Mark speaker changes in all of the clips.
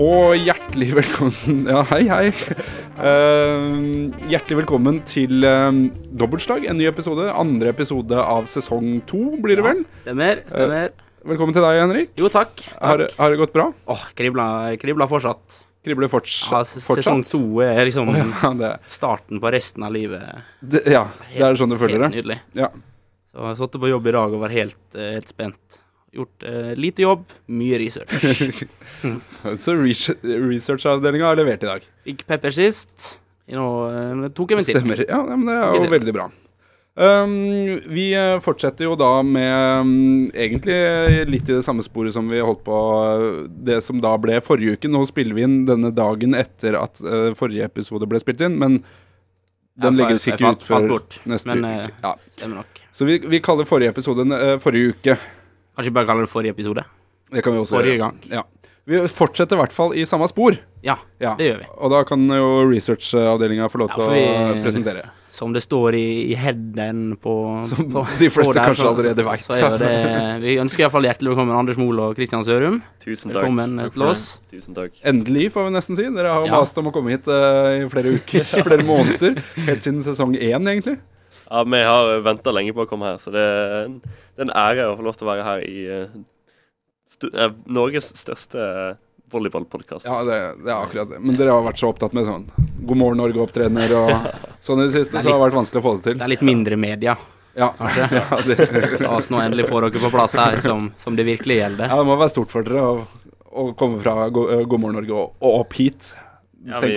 Speaker 1: Og hjertelig velkommen Ja, hei, hei. Uh, hjertelig velkommen til uh, Dobbeltslag, en ny episode. Andre episode av sesong to, blir det vel?
Speaker 2: Stemmer. stemmer.
Speaker 1: Velkommen til deg, Henrik.
Speaker 2: Jo, takk. takk.
Speaker 1: Har, har, det gått bra?
Speaker 2: Åh, oh, kribla, kribla fortsatt.
Speaker 1: Kribler forts
Speaker 2: ja, fortsatt? Sesong to er liksom ja,
Speaker 1: det.
Speaker 2: starten på resten av livet.
Speaker 1: Det, ja, helt, det er sånn du føler det?
Speaker 2: Helt nydelig.
Speaker 1: Ja.
Speaker 2: Så jeg sittet på jobb i dag og var helt, uh, helt spent. Gjort uh, lite jobb, mye research.
Speaker 1: Så researchavdelinga har levert i dag?
Speaker 2: Fikk pepper sist. Nå uh, tok jeg min tid.
Speaker 1: Stemmer. Ja, men det er jo veldig bra. Um, vi eh, fortsetter jo da med um, egentlig litt i det samme sporet som vi holdt på det som da ble forrige uke. Nå spiller vi inn denne dagen etter at uh, forrige episode ble spilt inn, men den ja, legges ikke ut før neste
Speaker 2: men, uke. Ja.
Speaker 1: Så vi, vi, kaller forrige episode uh, forrige uke.
Speaker 2: Kanskje bare kalle det forrige episode?
Speaker 1: Det kan vi også
Speaker 2: Forrige gang.
Speaker 1: Ja. Vi fortsetter i hvert fall i samme spor.
Speaker 2: Ja, ja. det gjør vi.
Speaker 1: Og da kan jo researchavdelinga få lov til ja, å presentere.
Speaker 2: Som det står i, i headen på
Speaker 1: Som
Speaker 2: på,
Speaker 1: de fleste der, kanskje allerede veit.
Speaker 2: Vi ønsker iallfall hjertelig velkommen Anders Mol og Kristian Sørum.
Speaker 3: Tusen takk.
Speaker 2: Velkommen til oss.
Speaker 3: Tusen takk.
Speaker 1: Endelig, får vi nesten si. Dere har jo ja. mast om å komme hit uh, i flere uker, flere måneder. Helt siden sesong én, egentlig.
Speaker 3: Ja, vi har venta lenge på å komme her, så det er en, det er en ære å få lov til å være her i uh, Norges største volleyballpodkast.
Speaker 1: Ja, det, det, er akkurat det. Men dere har vært så opptatt med sånn God morgen Norge-opptredener og sånn i det siste, litt, så det har vært vanskelig å få det til.
Speaker 2: Det er litt mindre media.
Speaker 1: Ja.
Speaker 2: Ja det. La oss nå endelig få dere på plass her, som, som, det virkelig gjelder.
Speaker 1: Ja, det må være stort for dere å, å komme fra God, God morgen Norge og, og opp hit.
Speaker 4: Ja, vi,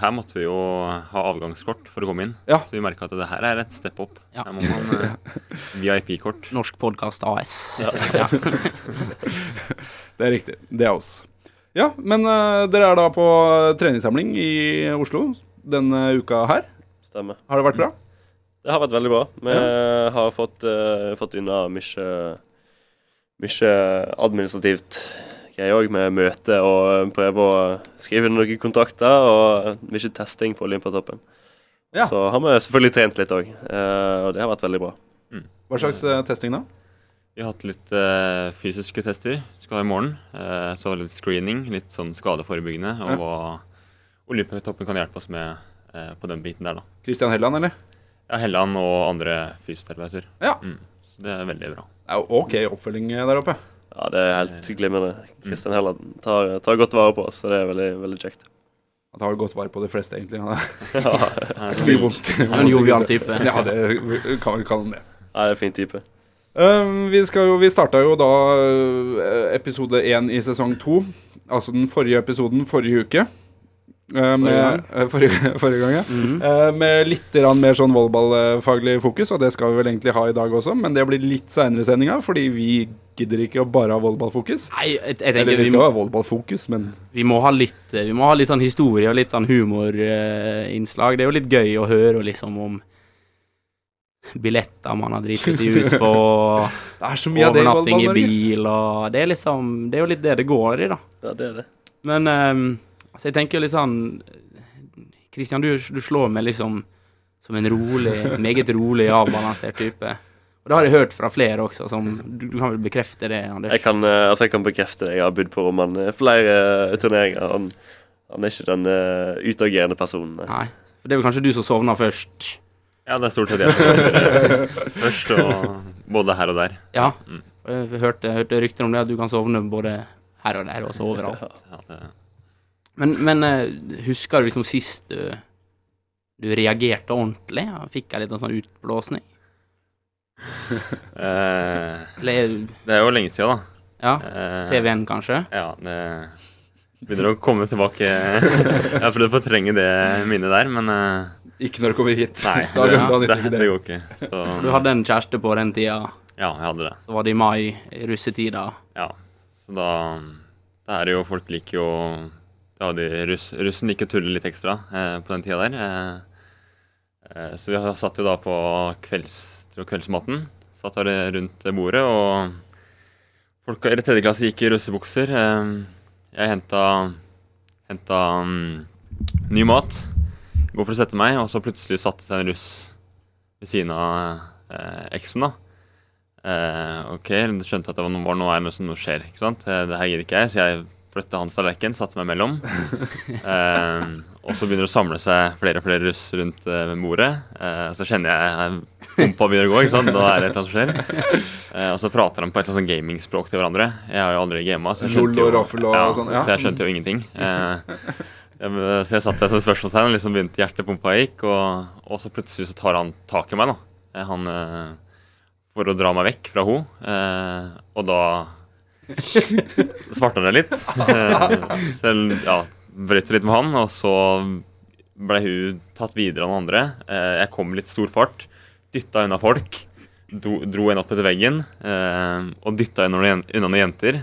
Speaker 4: her måtte vi jo ha avgangskort for å komme inn.
Speaker 1: Ja.
Speaker 4: Så vi merka at det her er et step up. Ja. Her må man uh, VIP-kort.
Speaker 2: Norsk Podkast AS.
Speaker 1: Ja. det er riktig. Det er oss. Ja, men uh, dere er da på treningssamling i Oslo denne uka her.
Speaker 3: Stemmer.
Speaker 1: Har det vært bra?
Speaker 3: Det har vært veldig bra. Vi har fått, uh, fått unna mye, mye administrativt jeg òg, med møte og prøve å skrive noen kontakter og mye testing på Olympiatoppen. Ja. Så har vi selvfølgelig trent litt òg, eh, og det har vært veldig bra.
Speaker 1: Mm. Hva slags uh, testing, da?
Speaker 4: Vi har hatt litt uh, fysiske tester. Skal ha i morgen. Uh, så litt screening, litt sånn skadeforebyggende, og ja. hva Olympiatoppen kan hjelpe oss med på den biten der, da.
Speaker 1: Kristian Helland, eller?
Speaker 4: Ja, Helland og andre fysioterapeuter.
Speaker 1: Ja.
Speaker 4: Mm. Så det er veldig bra.
Speaker 1: Det er jo OK oppfølging der oppe.
Speaker 3: Ja, det er helt glimrende. Kristian Helland tar, tar, godt vare på oss, så det er veldig, veldig kjekt.
Speaker 1: Han tar godt vare på de fleste, egentlig. Han
Speaker 3: er, ja,
Speaker 1: vondt.
Speaker 2: Han er en jovial type.
Speaker 1: Ja, det kan vi kalle han det.
Speaker 3: Ja, det er en fin type.
Speaker 1: Um, vi, skal vi starta jo da uh, episode én i sesong to. Altså den forrige episoden forrige uke. Uh, med, forrige, forrige, gang, ja. Mm -hmm. med litt mer sånn volleyballfaglig fokus, og det skal vi vel egentlig ha i dag også, men det blir litt seinere i sendinga, fordi vi gidder ikke å bare ha volleyballfokus.
Speaker 2: Nei, jeg, jeg tenker
Speaker 1: Eller vi skal vi må, ha volleyballfokus, men
Speaker 2: Vi må ha litt Vi må ha litt sånn historie og litt sånn humorinnslag. det er jo litt gøy å høre liksom om billetter man har driti seg ut på.
Speaker 1: det er så mye
Speaker 2: overnatting
Speaker 1: av
Speaker 2: det i bil og Det er liksom Det er jo litt det det går i, da.
Speaker 3: Ja, det er det.
Speaker 2: Men um, Altså, jeg tenker jo litt sånn Kristian, du, du, slår meg liksom som en rolig, meget rolig, avbalansert type. Og det har jeg hørt fra flere også, som du, du kan vel bekrefte det, Anders?
Speaker 3: Jeg kan, uh, altså jeg kan bekrefte det. Jeg har bodd på om han flere uh, turneringer. Han, han, er ikke den uh, utagerende personen.
Speaker 2: Nei. For det er vel kanskje du som sovna først?
Speaker 4: Ja, det er stort sett jeg som sovner først, og både her og der.
Speaker 2: Ja. Mm. Jeg hørte, hørte rykter om det, at du kan sovne både her og der, og så overalt. Ja, det men, men eh, husker du liksom sist du, du reagerte ordentlig? Fikk jeg litt sånn utblåsning?
Speaker 4: eh, det er jo lenge siden, da.
Speaker 2: Ja, eh, TV-en kanskje?
Speaker 4: Ja, det begynner å komme tilbake. Jeg har prøvd å fortrenge det minnet der, men uh,
Speaker 1: Ikke når du kommer hit.
Speaker 4: Nei, da, det, da, det, det, går ikke. Så.
Speaker 2: Du hadde en kjæreste på den tida?
Speaker 4: Ja, jeg hadde det.
Speaker 2: Så var det i mai, i russetida?
Speaker 4: Ja. Så da Det er jo Folk liker jo da hadde russ, russen gikk å tulle litt ekstra eh, på den tida der. Eh, eh, så vi satt jo da på kvelds, kveldsmaten. Satt her rundt bordet, og folk i tredje klasse gikk i russebukser. Eh, jeg henta, henta um, ny mat. Går for å sette meg, og så plutselig satte seg en russ ved siden av eh, eksen. da. Eh, ok, skjønte at det var noe, var noe, noe som skjer. ikke sant? Det her gidder ikke jeg, så jeg flytte hans tallerken, satte meg mellom. Eh, og så begynner det å samle seg flere og flere russ rundt eh, bordet. Eh, så kjenner jeg pumpa begynner å gå, ikke sant? da er det et eller annet som skjer. Eh, og så prater de på et eller annet sånn gamingspråk til hverandre. Jeg har jo aldri gama, så jeg skjønte jo
Speaker 1: og
Speaker 4: ja,
Speaker 1: sånn.
Speaker 4: Så jeg skjønte jo ingenting. Eh, så jeg satt der som spørsmålstegn, og liksom begynte hjertepumpa gikk, og, og så plutselig så tar han tak i meg, da. Eh, Han For å dra meg vekk fra henne. Eh, og da svartna det litt. Eh, selv, ja, brøt litt med han, og så ble hun tatt videre av noen andre. Eh, jeg kom litt stor fart, dytta unna folk, dro, en opp etter veggen eh, og dytta unna noen, jenter.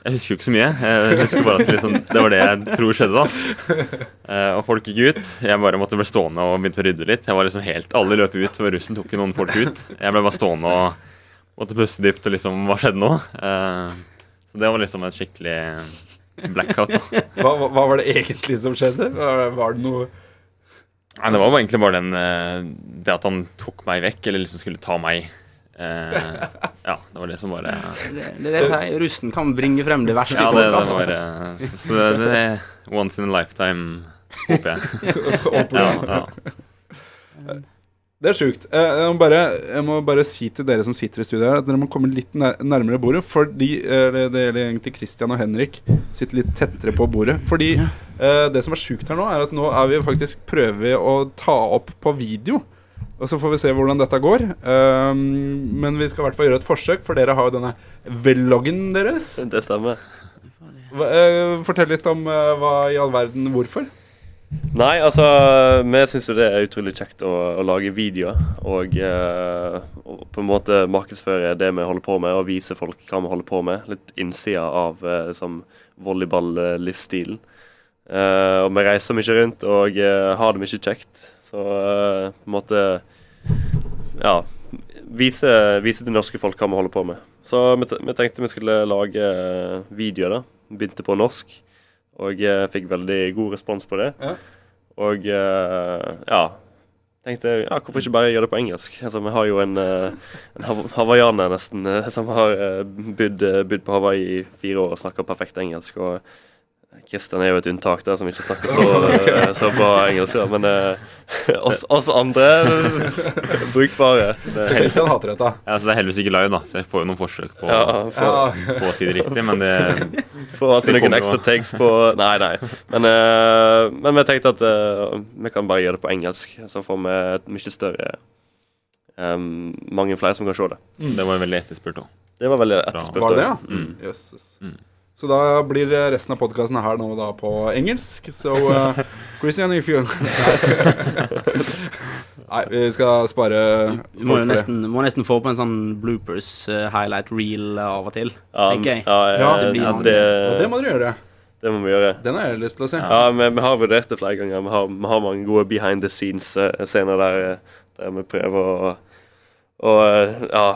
Speaker 4: Jeg husker jo ikke så mye. Jeg husker bare at liksom, det var det jeg tror skjedde. da. Og folk gikk ut. Jeg bare måtte bli stående og begynte å rydde litt. Jeg var liksom helt, Alle løp ut, for russen tok jo noen folk ut. Jeg ble bare stående og måtte puste dypt og liksom Hva skjedde nå? Uh, så det var liksom et skikkelig blackout. da.
Speaker 1: Hva, hva, hva var det egentlig som skjedde? Var, var det noe
Speaker 4: Nei, Det var egentlig bare den eh, Det at han tok meg vekk, eller liksom skulle ta meg. Eh, ja, det var det som bare
Speaker 2: Det, det er det jeg sier. Russen kan bringe frem det verste
Speaker 4: Ja,
Speaker 2: i
Speaker 4: det,
Speaker 2: folk.
Speaker 4: det
Speaker 2: Altså.
Speaker 4: var eh, Så, så det, det er once in a lifetime, håper jeg. Ja, ja.
Speaker 1: Det er sjukt. Eh, Jeg må, bare, jeg må bare si til dere som sitter i studio her, at dere må komme litt nærmere bordet. Fordi eh, Det gjelder egentlig Christian og Henrik. Sitter litt tettere på bordet. Fordi ja. det som er sjukt her nå, er at nå er vi faktisk prøver vi å ta opp på video. Og så får vi se hvordan dette går. Um, men vi skal i hvert fall gjøre et forsøk, for dere har jo denne vloggen deres.
Speaker 3: Det stemmer.
Speaker 1: Hva, eh, fortell litt om eh, hva i all verden Hvorfor?
Speaker 3: Nei, altså Vi syns jo det er utrolig kjekt å, å lage videoer og, eh, og på en måte markedsføre det vi holder på med, og vise folk hva vi holder på med. Litt innsida av eh, som volleyball-livsstilen. Eh, og vi reiser mye rundt og eh, har det mye kjekt. Så eh, på en måte Ja. Vise, vise til norske folk hva vi holder på med. Så vi tenkte vi skulle lage eh, videoer, da. Begynte på norsk. Og jeg fikk veldig god respons på det.
Speaker 1: Ja.
Speaker 3: Og eh, ja Tenkte ja, hvorfor ikke bare gjøre det på engelsk? Altså, Vi har jo en, eh, en hawaiianer nesten eh, som har eh, bodd eh, bodd på Hawaii i fire år og snakker perfekt engelsk. Og Kristian er jo et unntak der, som ikke snakker så, eh, så bra engelsk. ja. Men eh, oss, oss andre brukbare. Det
Speaker 1: Så
Speaker 3: er helt,
Speaker 1: Christian hater dette.
Speaker 4: Ja, så Det er heldigvis ikke live, da, så jeg får jo noen forsøk på,
Speaker 3: ja, for,
Speaker 1: Ja.
Speaker 4: på å si det riktig. Men det,
Speaker 3: Får alltid
Speaker 4: Det
Speaker 3: noen
Speaker 4: kommer
Speaker 3: ekstra takes på Nei, nei. Men, eh, men vi tenkte at eh, vi kan bare gjøre det på engelsk, så får vi et mye større eh, Mange flere som kan se det.
Speaker 4: det var veldig etterspurt òg.
Speaker 3: Det var veldig etterspurt.
Speaker 1: Var det det, ja?
Speaker 3: Mm.
Speaker 1: Jøsses.
Speaker 4: Mm.
Speaker 1: Så da blir resten av podkasten her nå da på engelsk. Så uh, Christian, if you Nei, vi skal spare
Speaker 2: Vi må nesten, må nesten få på en sånn bloopers uh, highlight reel av og til.
Speaker 3: Ja,
Speaker 2: tenker jeg.
Speaker 3: ja, ja,
Speaker 1: Ja,
Speaker 3: det,
Speaker 2: det
Speaker 3: ja, det,
Speaker 1: Ja, det må dere gjøre.
Speaker 3: det må vi gjøre.
Speaker 1: Den har jeg lyst til å se.
Speaker 3: Ja, vi, vi har vurdert det flere ganger. Vi har, vi har mange gode behind the scenes-scener der, eh, der vi prøver å, å ja,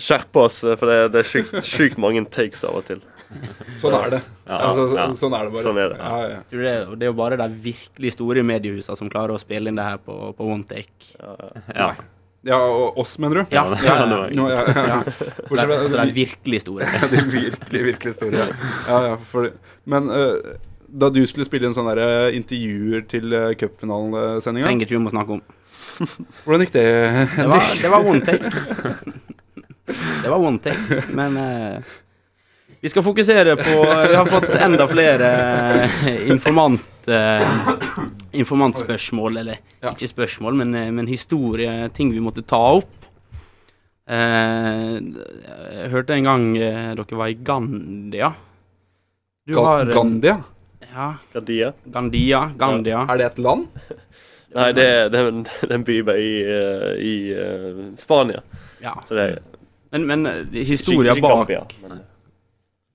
Speaker 3: skjerpe oss, for det, det er sjukt, sjukt mange takes av og til.
Speaker 1: Sånn er det.
Speaker 4: Ja,
Speaker 1: altså, så,
Speaker 4: ja.
Speaker 1: Sånn er det bare.
Speaker 3: Sånn er det.
Speaker 1: Ja, ja.
Speaker 2: Det, det er jo bare de virkelig store mediehusene som klarer å spille inn det her på, på one take.
Speaker 4: Ja.
Speaker 1: ja, og oss, mener du?
Speaker 2: Ja,
Speaker 4: det-
Speaker 2: ja,
Speaker 4: det
Speaker 2: ja.
Speaker 1: Nå,
Speaker 2: Så
Speaker 1: fra-
Speaker 2: de er virkelig store.
Speaker 1: De virkelig, virkelig store. Ja, ja, ja for, men uh, da du skulle spille inn sånne der, eh, intervjuer til uh, cupfinalesendinga,
Speaker 2: Trenger ikke vi må snakke om.
Speaker 1: hvordan gikk det?
Speaker 2: Det var, det var one take. Det var one take, men eh, vi skal fokusere på Vi har fått enda flere eh, informant, eh, informantspørsmål, eller
Speaker 1: Ja.
Speaker 2: ikke spørsmål, men, eh, men historie, ting vi måtte ta opp. Eh, jeg hørte en gang dere var i Gandia. Du
Speaker 1: Ga
Speaker 2: har,
Speaker 1: Gandia?
Speaker 2: Ja,
Speaker 3: Gandia.
Speaker 2: Gandia. Gandia.
Speaker 1: Er det et land?
Speaker 3: Nei, det, er- det er en, en by bare i, i Spania.
Speaker 2: Ja.
Speaker 3: Så det er
Speaker 2: Men, men
Speaker 3: historien
Speaker 2: bak
Speaker 3: Gambia, men-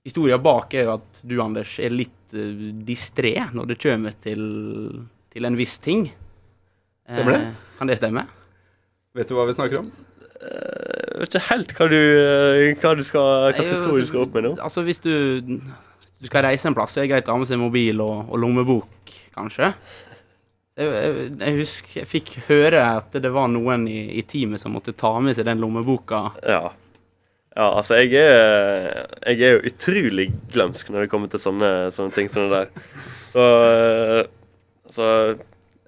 Speaker 2: Historia bak er jo at du, Anders, er litt uh, distré når det kommer til, til en viss ting.
Speaker 1: Stemmer det?
Speaker 2: Eh, kan det stemme?
Speaker 1: Vet du hva vi snakker om?
Speaker 3: Jeg vet ikke helt hva du, eh, hva du skal, hva slags historie du skal opp med nå.
Speaker 2: Altså, hvis du, du skal reise en plass, så er det greit å ha med seg mobil og, og lommebok, kanskje. Jeg, jeg, jeg husker jeg fikk høre at det var noen i, i teamet som måtte ta med seg den lommeboka.
Speaker 3: Ja. Ja, altså, jeg er, jeg er jo utrolig glømsk når det kommer til sånne, sånne ting som det der. Så, eh, så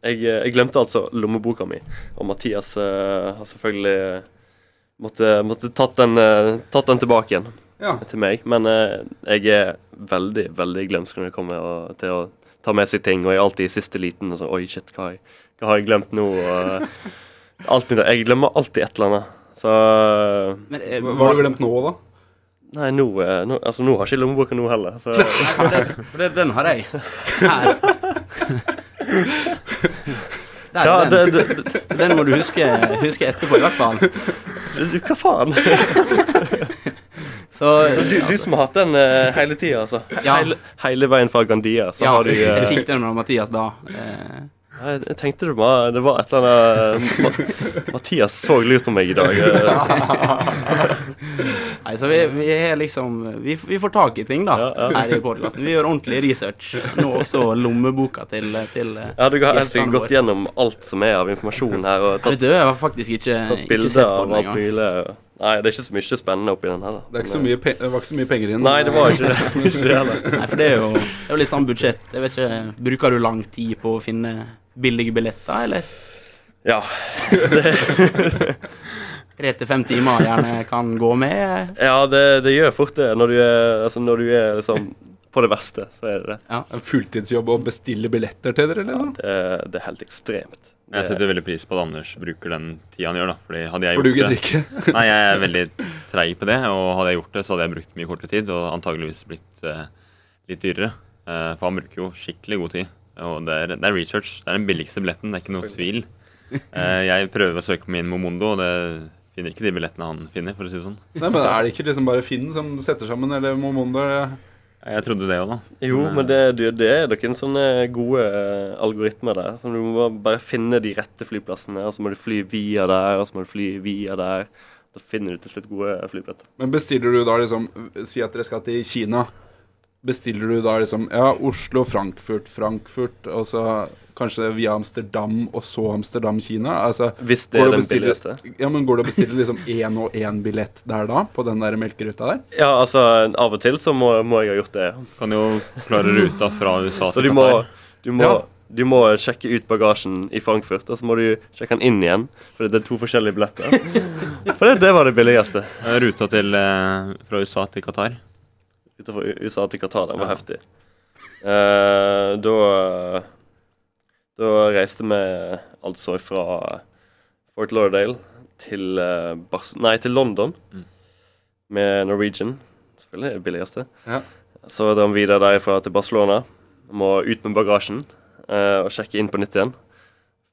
Speaker 3: jeg, jeg glemte altså lommeboka mi, og Mathias uh, har selvfølgelig måtte, måtte tatt, den, uh, tatt den tilbake igjen
Speaker 1: Ja.
Speaker 3: til meg. Men uh, jeg er veldig, veldig glemsk når det kommer og, til å ta med seg ting, og jeg er alltid i siste liten og sånn Oi, shit, hva har jeg, hva har jeg glemt nå? Og, alltid, jeg glemmer alltid et eller annet. Så
Speaker 2: Men, eh,
Speaker 1: Hva har du glemt nå, da?
Speaker 3: Nei, nå, eh, nå, altså, nå har ikke jeg lommeboka nå heller. Så
Speaker 2: Nei, for, det, for det, den har jeg. Her. Der
Speaker 3: ja, det,
Speaker 2: den.
Speaker 3: det, det,
Speaker 2: den må du huske, huske etterpå, i hvert fall.
Speaker 3: du, hva faen?
Speaker 2: Så
Speaker 3: Du, du som har hatt den uh, hele tida, altså.
Speaker 2: Ja.
Speaker 3: Hele, hele veien fra Gandia, så
Speaker 2: ja,
Speaker 3: har du
Speaker 2: jeg
Speaker 3: eh,
Speaker 2: fikk den av Mathias da. Eh,
Speaker 3: Jeg, jeg tenkte det var, det var et eller annet Mathias så lurt på meg i dag. eh,
Speaker 2: Nei, så vi, vi er liksom vi, vi får tak i ting, da,
Speaker 3: Ja, ja.
Speaker 2: her i podkasten. Vi gjør ordentlig research. Nå også lommeboka til, til eh,
Speaker 3: Ja, du har helt sikkert gått gjennom alt som er av informasjon her, og
Speaker 2: Vet
Speaker 3: tatt,
Speaker 2: du, jeg har faktisk ikke,
Speaker 3: tatt
Speaker 2: ikke sett på
Speaker 3: av
Speaker 2: den
Speaker 3: alt
Speaker 2: engang.
Speaker 3: mulig. Nei, det er ikke så mye spennende oppi den her. da.
Speaker 1: Det, er ikke så mye pe det var ikke så mye penger inn.
Speaker 3: Nei, det var ikke det. Ikke det.
Speaker 2: Nei, for det er jo, det er jo litt sånn budsjett. Jeg vet ikke, Bruker du lang tid på å finne billige billetter, eller?
Speaker 3: Ja.
Speaker 2: Tre til fem timer gjerne kan gå med.
Speaker 3: ja, det, det gjør fort det. Når du er, altså, når du er liksom på det verste, så er det det.
Speaker 2: Ja.
Speaker 1: En fulltidsjobb å bestille billetter til dere, eller?
Speaker 3: Det, er- det er helt ekstremt.
Speaker 4: Jeg
Speaker 3: Det,
Speaker 4: setter veldig pris på at Anders bruker den tida han gjør, da. Fordi hadde jeg
Speaker 1: For du
Speaker 4: gjort
Speaker 1: gidder
Speaker 4: det
Speaker 1: ikke?
Speaker 4: Nei, jeg er veldig treig på det, og hadde jeg gjort det, så hadde jeg brukt mye kortere tid, og antageligvis blitt uh, litt dyrere. Uh, for han bruker jo skikkelig god tid. Og det er, det er research. Det er den billigste billetten, det er ikke noe tvil. Eh, jeg prøver å søke på min Momondo, og det finner ikke de billettene han finner, for å si det sånn.
Speaker 1: Nei, men Er det ikke liksom bare Finn som setter sammen, eller Momondo? eller?
Speaker 4: Jeg trodde det òg, da.
Speaker 3: jo, men det, det, det er noen sånne gode eh, algoritmer der. Så du må bare finne de rette flyplassene, og så må du fly via der, og så må du fly via der. Da finner du til slutt gode flybilletter.
Speaker 1: Men bestiller du da liksom Si at dere skal til Kina. Bestiller du da liksom Ja, Oslo, Frankfurt, Frankfurt, og så kanskje via Amsterdam, og så Amsterdam-Kina? Altså,
Speaker 3: Hvis det er den
Speaker 1: bestille-
Speaker 3: billigste.
Speaker 1: Ja, men Går det å bestille liksom én og én billett der da, på den der melkeruta der?
Speaker 3: Ja, altså av og til så må, må jeg ha gjort det.
Speaker 4: Kan jo klare ruta fra USA
Speaker 3: Så
Speaker 4: til
Speaker 3: du må,
Speaker 4: Qatar.
Speaker 3: du må,
Speaker 1: Ja.
Speaker 3: du må sjekke ut bagasjen i Frankfurt, og så må du sjekke den inn igjen. For det er to forskjellige billetter. For det, det var det billigste.
Speaker 4: Ruta til, eh, fra USA til Qatar.
Speaker 3: Utenfor USA til Qatar. Den var heftig. Eh, da Da reiste vi altså fra Fort Lauderdale til, eh, nei, til London
Speaker 4: Mm.
Speaker 3: med Norwegian. Selvfølgelig det billigste.
Speaker 1: Ja.
Speaker 3: Så drar vi videre derfra til Barcelona. Må ut med bagasjen eh, og sjekke inn på nytt igjen.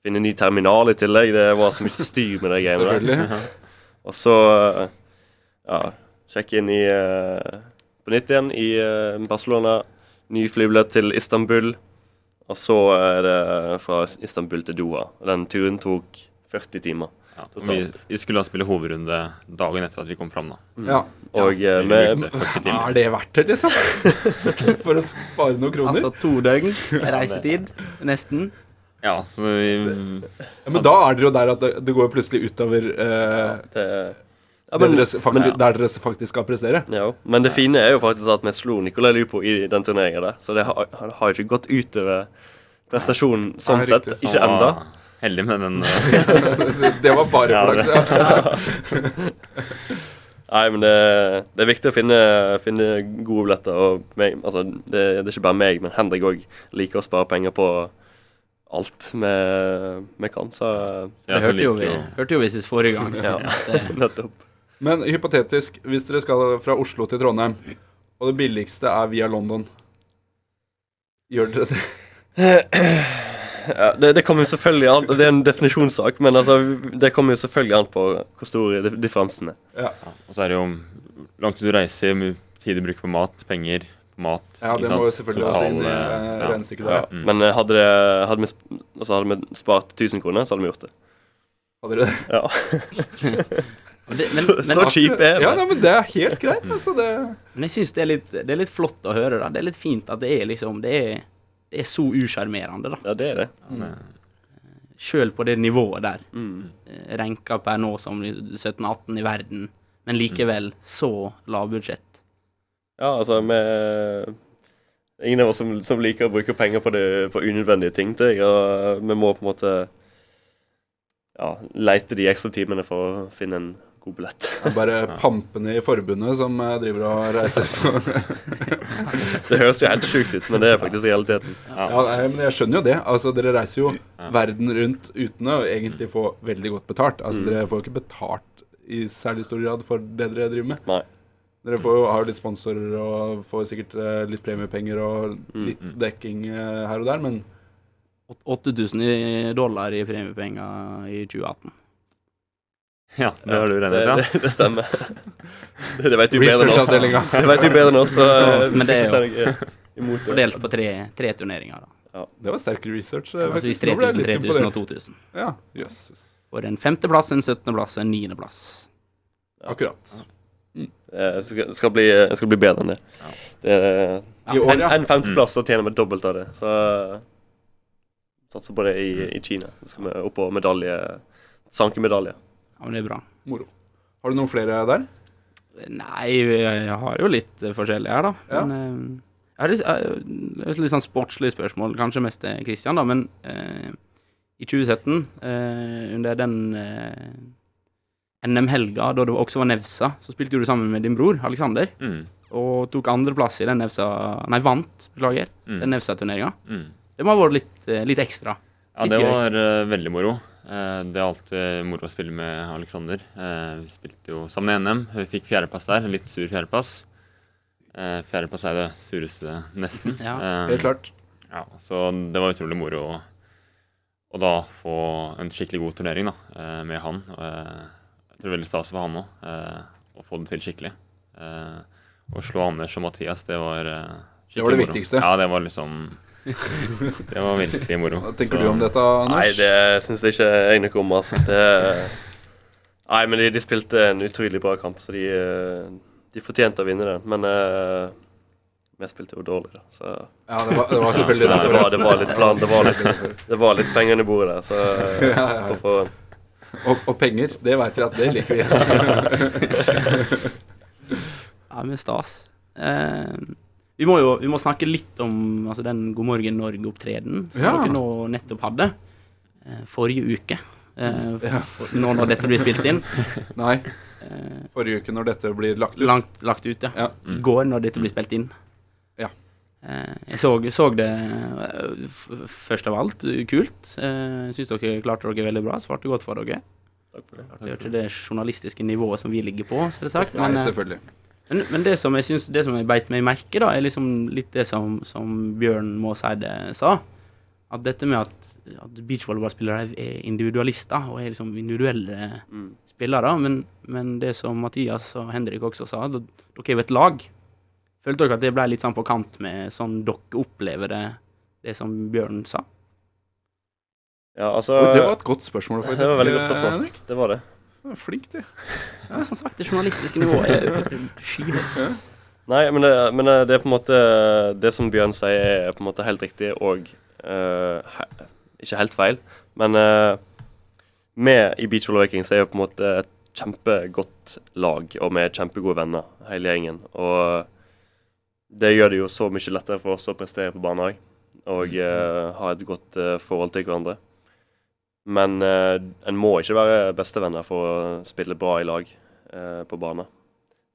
Speaker 3: Finne ny terminal i tillegg. Det var så mye styr med de greiene der. Og så ja, sjekke inn i, eh, på nytt igjen i eh, Barcelona. Ny flybillett til Istanbul. Og så er det fra Istanbul til Doha. Den turen tok 40 timer.
Speaker 4: Ja, vi,
Speaker 3: Totalt.
Speaker 4: vi skulle da spille hovedrunde dagen etter at vi kom fram, da.
Speaker 1: Ja.
Speaker 3: Og
Speaker 4: ja,
Speaker 3: med,
Speaker 4: 40 timer.
Speaker 1: Er det verdt det, liksom? For å spare noen kroner?
Speaker 2: Altså to døgn reisetid, nesten.
Speaker 4: Ja, så vi,
Speaker 1: Ja, men da er dere jo der at det, det går plutselig utover eh,
Speaker 3: det, ja, men,
Speaker 1: det faktisk,
Speaker 3: men,
Speaker 1: der dere faktisk skal prestere.
Speaker 3: ja, men det fine er jo faktisk at vi slo Nicolai Lupo i den turneringa der. Så det har, har ikke gått utover prestasjonen sånn
Speaker 1: Nei,
Speaker 3: sett. Ikke
Speaker 4: ennå. Heldig med den eh,
Speaker 1: Det var bare
Speaker 3: Ja,
Speaker 1: flaks. Ja.
Speaker 3: Nei, men det, det er viktig å finne, finne gode billetter. Og meg, altså, det, det er ikke bare meg, men Henrik òg liker å spare penger på alt vi kan. Så
Speaker 4: ja,
Speaker 2: Det hørte jo, vi, hørte jo vi sist forrige gang.
Speaker 3: Ja. Nettopp.
Speaker 1: Men hypotetisk, hvis dere skal fra Oslo til Trondheim, og det billigste er via London Gjør dere det?
Speaker 3: Ja, det, det kommer jo selvfølgelig an Det er en definisjonssak, men altså, det kommer jo selvfølgelig an på hvor store dif- differansen er.
Speaker 1: Ja,
Speaker 4: ja, Og så er det jo lang tid du reiser, mye tid du bruker på mat, penger på mat.
Speaker 1: ja det må jo selvfølgelig også inn i eh,
Speaker 4: ja.
Speaker 1: regnestykket
Speaker 3: Ja.
Speaker 1: der.
Speaker 4: Mm.
Speaker 3: Men eh, hadde, det, hadde, vi, altså, hadde vi spart 1000 kroner, så hadde vi gjort det.
Speaker 1: Hadde dere det?
Speaker 3: Ja.
Speaker 2: men, det, men,
Speaker 3: Så,
Speaker 2: men,
Speaker 3: så cheap er
Speaker 1: Ja,
Speaker 3: det.
Speaker 1: nei, men det er helt greit. Altså, det
Speaker 2: men jeg syns det, det er litt flott å høre. da Det er litt fint at det er liksom Det er, det er så usjarmerende, da.
Speaker 3: Ja, det er det.
Speaker 4: Mm.
Speaker 2: Sjøl på det nivået der.
Speaker 3: Mm.
Speaker 2: Eh, Renka per nå som 17-18 i verden men likevel så lavbudsjett.
Speaker 3: Ja, altså, med Ingen av oss som, som liker å bruke penger på, det, på unødvendige ting, Til. Og vi må på en måte ja, leite de ekstra timene for å finne en god billett.
Speaker 1: Det er bare pampene i forbundet som eh, driver og reiser på
Speaker 3: Det høres jo helt sjukt ut, men det er faktisk realiteten.
Speaker 1: Ja, ja men jeg skjønner jo det. Altså, Dere reiser jo verden rundt uten å egentlig få veldig godt betalt. Altså,
Speaker 3: Mm.
Speaker 1: Dere får jo ikke betalt i særlig stor grad for det dere driver med.
Speaker 3: Nei.
Speaker 1: Dere får jo, har jo litt sponsorer og får sikkert eh, litt premiepenger og
Speaker 3: Mm.
Speaker 1: litt dekking eh, her og der, men
Speaker 2: 8000 dollar i premiepenger i 2018.
Speaker 4: Ja, det har du regnet ut, ja.
Speaker 3: det, det stemmer. Det, det vet du bedre enn oss. Det vet du bedre enn oss, så eh,
Speaker 2: men det er
Speaker 3: det.
Speaker 2: Fordelt på tre, tre turneringer. da.
Speaker 1: Det var sterk research. eh,
Speaker 2: Altså hvis
Speaker 1: Nå ble jeg
Speaker 2: 3000, 3000 og 2000.
Speaker 1: Ja, jøsses.
Speaker 2: For en femteplass, en syttendeplass og en niendeplass.
Speaker 1: Akkurat.
Speaker 3: Det skal, skal, bli, skal bli bedre enn det. det er,
Speaker 1: år,
Speaker 3: en,
Speaker 1: ja.
Speaker 3: en femteplass, så tjener vi dobbelt av det. Så eh, satser på det i, i Kina. Så skal vi opp på medalje Sanke medalje.
Speaker 2: Ja, men det er bra.
Speaker 1: Moro. Har du noen flere der?
Speaker 2: Nei, jeg har jo litt eh, forskjellig her, da.
Speaker 1: Ja.
Speaker 2: Men eh, jeg har litt, jeg har litt sånn sportslig spørsmål, kanskje mest til Kristian, da. Men eh, i 2017, eh, under den eh, NM-helga, da det også var Nevsa, så spilte du sammen med din bror Aleksander.
Speaker 4: Mm.
Speaker 2: Og tok andreplass i den Nevsa Nei, vant, beklager,
Speaker 4: Mm.
Speaker 2: den Nevsa-turneringa.
Speaker 4: Mm.
Speaker 2: Det må ha vært litt, eh, litt ekstra.
Speaker 4: Ja, det var eh, veldig moro. Eh, det er alltid moro å spille med Aleksander. Eh, vi spilte jo sammen i NM. Vi fikk fjerdeplass der. en Litt sur fjerdeplass. Eh, fjerdeplass er det sureste, nesten.
Speaker 2: Ja,
Speaker 1: Helt klart.
Speaker 4: Ja, så det var utrolig moro å, å da få en skikkelig god turnering da, eh, med han. Eh, jeg tror det er veldig stas for han òg, å få det til skikkelig. Eh, å slå Anders og Mathias, det var skikkelig moro.
Speaker 1: Det var det
Speaker 4: moro.
Speaker 1: viktigste.
Speaker 4: Ja, det var liksom Det var virkelig moro.
Speaker 1: Hva tenker
Speaker 4: Så-
Speaker 1: du om dette, Anders?
Speaker 3: Nei, det syns jeg ikke jeg noe om, altså. Det, nei, men de, de spilte en utrolig bra kamp, så de, eh, de fortjente å vinne den. Men uh, vi spilte jo dårlig, da. Så
Speaker 1: Ja, det var, det var selvfølgelig
Speaker 3: ja, det, var, det var litt plan. Det var litt, det var litt penger under bordet der, så
Speaker 1: Ja, ja, ja.
Speaker 3: på forhånd.
Speaker 1: Og, og penger, det vet vi at det liker vi.
Speaker 2: Ja, men stas. Eh, vi må jo vi må snakke litt om altså, den God morgen Norge-opptredenen som
Speaker 1: Ja.
Speaker 2: dere nå nettopp hadde. Eh, forrige uke. Eh,
Speaker 1: Ja.
Speaker 2: for, nå når dette blir spilt inn.
Speaker 1: Nei,
Speaker 2: Eh,
Speaker 1: forrige uke når dette blir lagt ut.
Speaker 2: langt lagt ut, ja.
Speaker 1: Ja.
Speaker 2: Mm. går når dette blir spilt inn.
Speaker 1: Ja.
Speaker 2: Eh, jeg så, så det eh, først av alt kult. Eh, Syns dere klarte dere veldig bra. Svarte godt for dere.
Speaker 3: Takk for det.
Speaker 2: Det er jo ikke det journalistiske nivået som vi ligger på, selvsagt.
Speaker 1: Nei,
Speaker 2: Men, eh,
Speaker 1: selvfølgelig.
Speaker 2: Men, men det som jeg synes, det som jeg beit meg merke, da, er liksom litt det som, som Bjørn Maaseide sa. At dette med at, at beachvolleyballspillere er individualister og er liksom individuelle
Speaker 3: Mm.
Speaker 2: spillere. Men, men det som Mathias og Henrik også sa, at dere er jo et lag. Følte dere at det ble litt sånn på kant med sånn dere opplever det, det som Bjørn sa?
Speaker 3: Ja, altså
Speaker 1: det var et godt spørsmål, faktisk.
Speaker 3: Det var veldig godt spørsmål.
Speaker 1: Henrik.
Speaker 3: Det var det.
Speaker 1: Er Flink, du.
Speaker 2: Ja, som sagt, det journalistiske nivået er skyhøyt.
Speaker 3: Nei, men det, men det er på en måte Det som Bjørn sier, er på en måte helt riktig og uh, he, ikke helt feil. Men uh, vi i Beach Volley Vikings er jo på en måte et kjempegodt lag, og vi er kjempegode venner, hele gjengen. Og det gjør det jo så mye lettere for oss å prestere på banen òg, og uh, ha et godt eh, forhold til hverandre. Men eh, en må ikke være bestevenner for å spille bra i lag eh, på bane.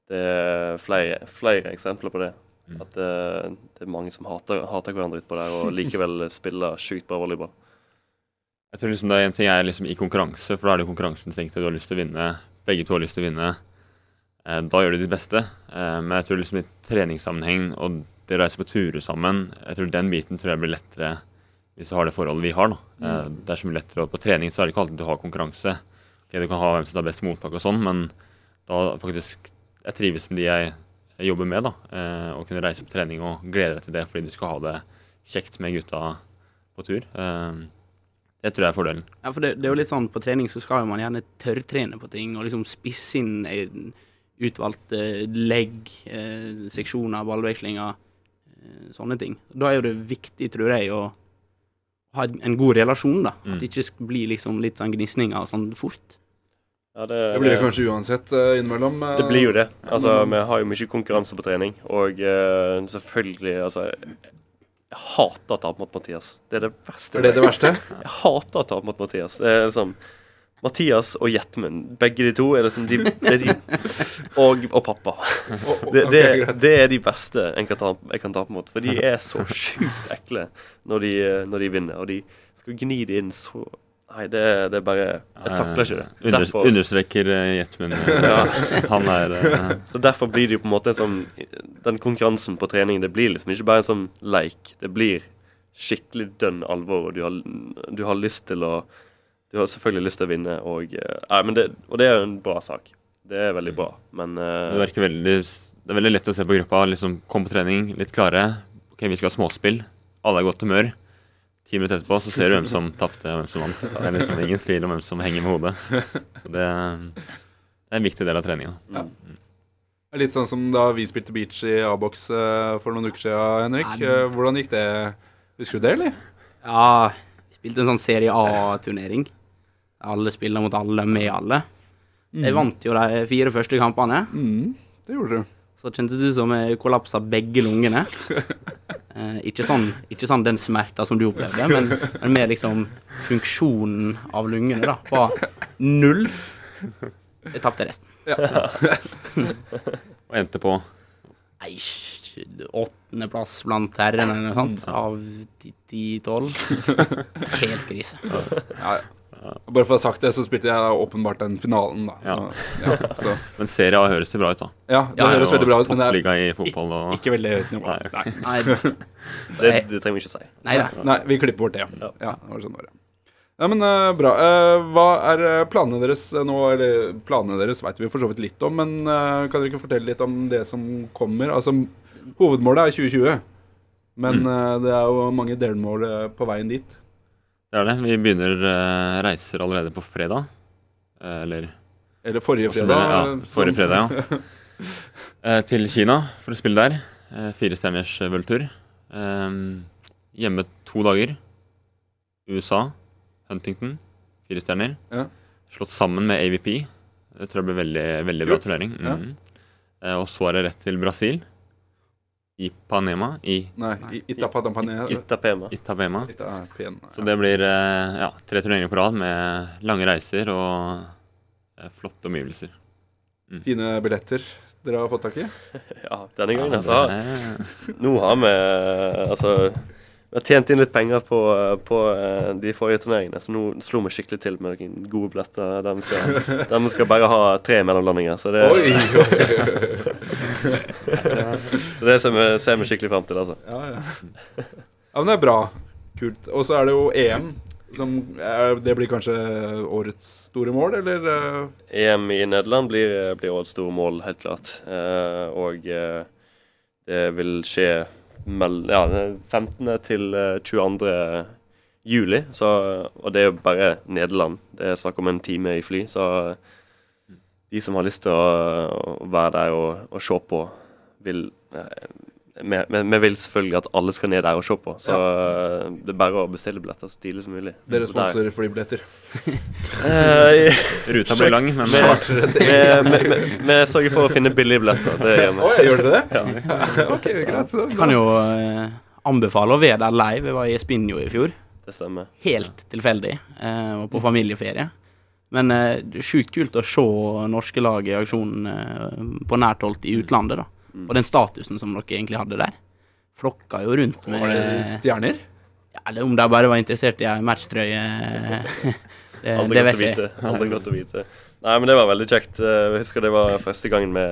Speaker 3: Det er flere, flere eksempler på det.
Speaker 4: Mm.
Speaker 3: At eh, det er mange som hater, hater hverandre utpå der, og likevel spiller sjukt bra volleyball.
Speaker 4: Jeg tror liksom det er en ting er liksom i konkurranse, for da er det konkurranseinstinktet. du har lyst til å vinne. Begge to har lyst til å vinne. Eh, da gjør du ditt beste. Eh, men jeg tror liksom i treningssammenheng og det å reise på turer sammen, jeg tror den biten tror jeg blir lettere hvis du har det forholdet vi har. da. Eh, det er så mye lettere, På trening så er det ikke alltid du har konkurranse. Okay, Du kan ha hvem som tar best mottak og sånn, men da faktisk jeg trives med de jeg, jeg jobber med. da, eh, Og kunne reise på trening og glede deg til det fordi du skal ha det kjekt med gutta på tur. Eh, det tror jeg er fordelen.
Speaker 2: Ja, for det, det er jo litt sånn på trening så skal man gjerne tørrtrene på ting og liksom spisse inn eh, utvalgte legg, eh, seksjoner, ballvekslinger, eh, sånne ting. Da er jo det viktig, tror jeg, å ha en, god relasjon, da.
Speaker 4: Mm.
Speaker 2: At det ikke blir liksom litt sånn gnisninger sånn fort.
Speaker 3: Ja, det,
Speaker 1: Det blir det kanskje uansett eh, innimellom. eh,
Speaker 3: Det blir jo det. Altså,
Speaker 1: men-
Speaker 3: Vi har jo mye konkurranse på trening, og uh, selvfølgelig altså, Jeg hater å tape mot Mathias. Det er det verste.
Speaker 1: Er det det verste?
Speaker 3: Jeg hater å tape mot Mathias. Det er liksom Mathias og Jetmund, begge de to, er liksom de, det er de Og, og pappa. Det, det, det er de beste jeg kan, ta, jeg kan tape mot. For de er så sjukt ekle når de, når de vinner. Og de skal gni det inn så Nei, det, det er bare Jeg takler ikke det. Derfor,
Speaker 4: Understreker uh, Jetmund. Han er uh,
Speaker 3: så derfor blir det jo på en måte en sånn Den konkurransen på trening, det blir liksom ikke bare en sånn leik. Det blir skikkelig dønn alvor, og du har, du har lyst til å Du har selvfølgelig lyst til å vinne, og eh, Nei, men det, Og det er jo en bra sak. Det er veldig bra, men eh,
Speaker 4: Det veldig Det er veldig lett å se på gruppa. liksom Komme på trening, litt klare. Ok, vi skal ha småspill. Alle er i godt humør. Ti minutter etterpå så ser du hvem som tapte og hvem som vant. Det er liksom ingen tvil om hvem som henger med hodet. Så det, det er en viktig del av treninga.
Speaker 1: Det er Litt sånn som da vi spilte beach i A-boks eh, for noen uker siden, Henrik. Eh, hvordan gikk det? Husker du det, eller?
Speaker 2: Ja, vi spilte en sånn Serie A-turnering. Alle spiller mot alle, med alle. Jeg vant jo de fire første kampene.
Speaker 1: Mm, det gjorde du.
Speaker 2: Så kjentes det ut som jeg kollapsa begge lungene. Eh, ikke, sånn, ikke sånn den smerta som du opplevde, men, men mer liksom funksjonen av lungene da, var null. Jeg tapte resten.
Speaker 4: Og endte på
Speaker 2: Nei, åttendeplass blant herrene eller noe sånt, av ti-tolv. Helt krise.
Speaker 1: Ja, ja. Bare for å ha sagt det, så spilte jeg åpenbart den finalen, da.
Speaker 4: Ja.
Speaker 1: Ja, så,
Speaker 4: Men Serie A høres det bra ut, da.
Speaker 1: ja det høres veldig bra ut, men det er
Speaker 4: i fotball og
Speaker 1: ikke veldig høyt nivå.
Speaker 4: Nei.
Speaker 1: okay.
Speaker 2: Nei,
Speaker 3: det, det trenger vi ikke å si.
Speaker 2: nei.
Speaker 1: Nei, vi klipper bort det. Ja, ja det var sånn det var. Ja, men uh, bra. Uh, hva er eh, planene deres nå? Eller planene deres vet vi for så vidt litt om, men uh, kan dere ikke fortelle litt om det som kommer? Altså, hovedmålet er 2020, men
Speaker 4: Mm.
Speaker 1: det er jo mange delmål på veien dit.
Speaker 4: Det er det. Vi begynner uh, reiser allerede på fredag. Eh, eller
Speaker 1: Eller forrige fredag. eh,
Speaker 4: Ja, forrige fredag, ja. uh, til Kina for å spille der. Uh, fire stjerners eh, worldtur. Eh, hjemme to dager. USA. Huntington. Fire stjerner.
Speaker 1: Ja.
Speaker 4: Slått sammen med AVP. Det tror jeg blir veldig, veldig bra turnering.
Speaker 1: Mm.
Speaker 4: Ja. Eh, og så er det rett til Brasil. Ipanema. I
Speaker 1: Nei, i- Itapatapane.
Speaker 3: Itapema.
Speaker 4: Itapema.
Speaker 1: Itapen,
Speaker 4: Så det blir eh, ja, tre turneringer på rad med lange reiser og eh, flotte omgivelser.
Speaker 1: Fine billetter dere har fått tak i?
Speaker 3: Ja, denne gangen, altså. Nå har vi Altså vi har tjent inn litt penger på, på eh, de forrige turneringene, så nå slo vi skikkelig til med noen gode billetter der vi skal, der vi skal bare ha tre mellomlandinger. Så det,
Speaker 1: Oi, oi,
Speaker 3: så det ser, vi, ser vi skikkelig fram til, altså.
Speaker 1: Ja, ja. ja, men det er bra. Kult. Og så er det jo EM. Som er, det blir kanskje årets store mål, eller? eh?
Speaker 3: EM i Nederland blir, blir årets store mål, helt klart. Eh, og eh, det vil skje mell ja, 15. til eh, 22. juli. Så, og det er jo bare Nederland. Det er snakk om en time i fly. Så de som har lyst til å, å være der og, og se på, vil eh, vi, vi, vi vil selvfølgelig at alle skal ned der og se på, så ja. det er bare å bestille billetter så tidlig som mulig.
Speaker 1: Dere sponser flybilletter.
Speaker 3: Eh,
Speaker 4: Ruta blir lang, men
Speaker 3: Vi- vi, vi, vi sørger for å finne billige billetter. Det gjør vi.
Speaker 1: Oh, gjør dere det? ok, greit. så
Speaker 2: Jeg kan jo eh, anbefale å være der live. Jeg var i Spinjo i fjor.
Speaker 3: Det stemmer.
Speaker 2: Helt tilfeldig. Eh, var på familieferie. Men eh, det er sjukt kult å se norske lag i aksjon eh, på nært hold i utlandet, da.
Speaker 3: Mm.
Speaker 2: Og den statusen som dere egentlig hadde der. Flokka jo rundt med
Speaker 1: Var det stjerner?
Speaker 2: ja, eller Om de bare var interessert i ei matchtrøye det, vet
Speaker 3: jeg Hadde. Godt å vite. Nei, men det var veldig kjekt. Jeg husker det var første gangen vi,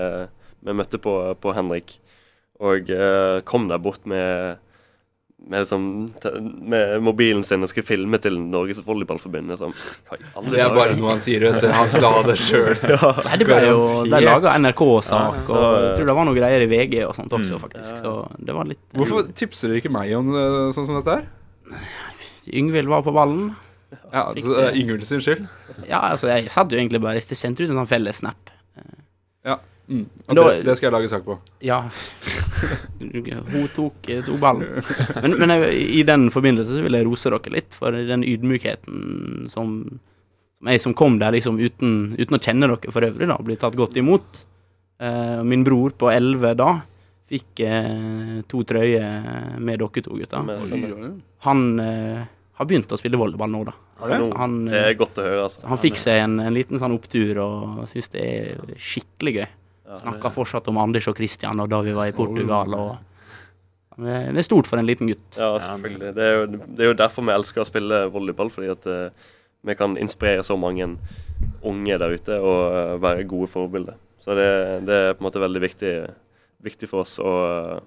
Speaker 3: vi møtte på, på Henrik. Og eh, kom der bort med, med, liksom, te- med mobilen sin og skulle filme til Norges Volleyballforbund. Liksom.
Speaker 1: Det er bare noe han sier, vet du. Han skal ha det sjøl.
Speaker 2: Nei, det ble jo
Speaker 1: Garantert.
Speaker 2: laga NRK-sak,
Speaker 3: Ja,
Speaker 2: og jeg tror det var noe greier i VG og sånt også,
Speaker 4: Mm.
Speaker 2: faktisk. Så det var litt
Speaker 1: Hvorfor tipser dere ikke meg om eh, sånn som dette her?
Speaker 2: Yngvild var på ballen.
Speaker 1: Ja, altså, det er Ingvild sin skyld.
Speaker 2: Ja, altså, jeg satt jo egentlig bare Det sendte ut en sånn felles snap.
Speaker 1: Mm. Og
Speaker 2: da-
Speaker 1: det, det skal jeg lage sak på.
Speaker 2: Ja. Hun tok, eh, tok ballen. Men, men jeg, i den forbindelse så vil jeg rose dere litt for den ydmykheten som, jeg som kom der liksom uten, uten å kjenne dere for øvrig, da, blir tatt godt imot. Uh, min bror på 11 da fikk uh, to trøyer med dere to
Speaker 1: oi.
Speaker 2: Han uh, har begynt å spille volleyball nå, da. Han,
Speaker 3: Det er godt å høre, altså.
Speaker 2: han fikk seg en, en liten sånn opptur og syns det er skikkelig gøy. Snakker fortsatt om Anders og Christian og da vi var i Portugal. og Det det er stort for en liten gutt.
Speaker 3: Ja, selvfølgelig. Det er, jo, det er jo derfor vi elsker å spille volleyball, fordi at uh, vi kan inspirere så mange unge der ute og uh, være gode forbilder. Så det, det er på en måte veldig viktig, viktig for oss å uh,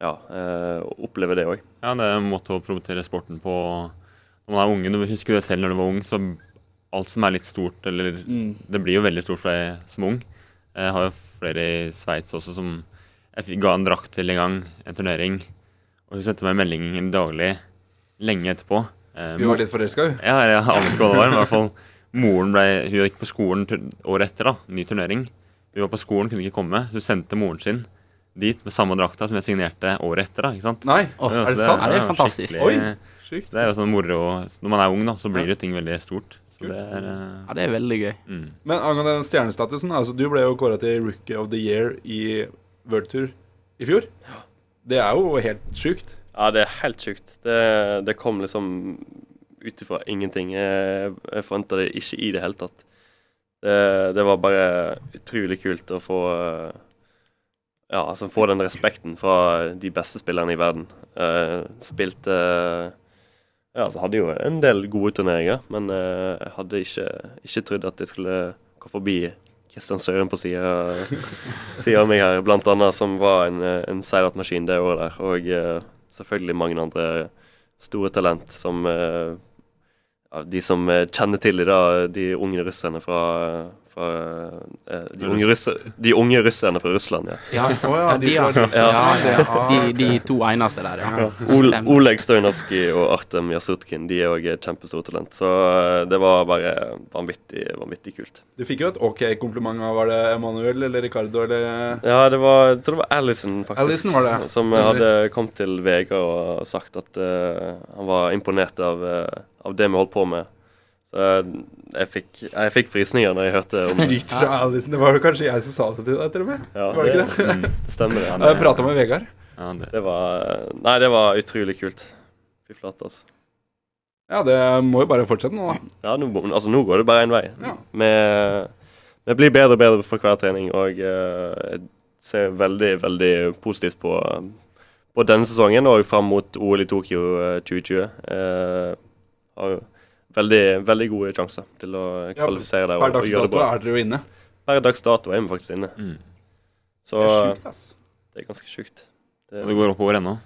Speaker 3: ja, eh, oppleve det òg.
Speaker 4: Ja, det er en måte å promotere sporten på når man er unge. Du husker det selv når du var ung, så alt som er litt stort, eller
Speaker 1: Mm.
Speaker 4: Det blir jo veldig stort for deg som ung. Jeg har jo flere i Sveits også som jeg fikk- ga en drakt til en gang, en turnering. Og hun sendte meg melding daglig lenge etterpå. Eh,
Speaker 1: Vi var litt forelska, hun?
Speaker 4: Ja, jeg aner ikke hva det var. Men i hvert fall moren ble, Hun gikk på skolen året etter, da. Ny turnering. Hun var på skolen, kunne ikke komme. Så Hun sendte moren sin dit med samme drakta som jeg signerte året etter. da, ikke sant?
Speaker 1: Nei,
Speaker 2: oh,
Speaker 4: Ja,
Speaker 1: er det
Speaker 4: så
Speaker 1: sant?
Speaker 2: Er det er
Speaker 4: jo
Speaker 2: fantastisk.
Speaker 4: Oi,
Speaker 1: sykt.
Speaker 4: Det er jo sånn moro Når man er ung, da, så blir jo ting veldig stort. Så det er eh,
Speaker 2: Ja, det er veldig gøy.
Speaker 4: mm.
Speaker 1: Men angående den stjernestatusen, altså du ble jo kåra til Rookie of the Year i World Tour i fjor. Det er jo helt sjukt.
Speaker 3: Ja, det er helt sjukt. Det, det kom liksom ut ifra ingenting. Jeg, jeg forventa det ikke i det hele tatt. Det, det var bare utrolig kult å få eh, Ja, altså få den respekten fra de beste spillerne i verden. Uh, spilte Ja, altså hadde jo en del gode turneringer, men eh, jeg hadde ikke, ikke trodd at jeg skulle gå forbi Kristian Søren på sida av meg her, blant annet, som var en, eh, en seilertmaskin det året der. Og eh, selvfølgelig mange andre store talent som eh, ja, De som eh, kjenner til de, dag, de unge russerne fra, fra eh, de, unge russer, de unge russerne fra Russland, ja.
Speaker 2: Ja,
Speaker 1: Å ja, de
Speaker 2: ja, to eneste der, ja.
Speaker 3: Ol Oleg Stojanovskij og Artem Jasutkin de er òg kjempestore talent. Så eh, det var bare vanvittig, vanvittig kult.
Speaker 1: Du fikk jo et ok kompliment av var det Emanuel eller Ricardo eller
Speaker 3: Ja, det var, jeg tror det var Allison, faktisk.
Speaker 1: Allison var det,
Speaker 3: Som
Speaker 1: stemmer.
Speaker 3: hadde kommet til Vegard og sagt at uh, han var imponert av, uh, av det vi holdt på med. Så eh, jeg fikk, jeg fikk frysninger når jeg hørte om det.
Speaker 1: Skryt fra Alison. Det var jo kanskje jeg som sa det til deg, til og med.
Speaker 3: Ja,
Speaker 1: Var det ikke det?
Speaker 4: Mm.
Speaker 3: det stemmer, det.
Speaker 1: Jeg prata med Vegard.
Speaker 4: Ja, det.
Speaker 3: Det var Nei, det var utrolig kult. Fy flate, altså.
Speaker 1: Ja, det må jo bare fortsette nå, da.
Speaker 3: Ja, nå, altså, nå går det bare én vei.
Speaker 1: Ja.
Speaker 3: Vi, blir bedre og bedre for hver trening, og eh, jeg ser veldig, veldig positivt på, på denne sesongen og fram mot OL i Tokyo eh, 2020. Eh, har veldig, veldig gode sjanser til å kvalifisere der
Speaker 1: Per dags dato er dere jo inne.
Speaker 3: Per dags dato er vi faktisk inne,
Speaker 4: Mm.
Speaker 3: så
Speaker 1: Det er sjukt, ass.
Speaker 3: det er ganske sjukt. Det,
Speaker 4: det går oppover ennå.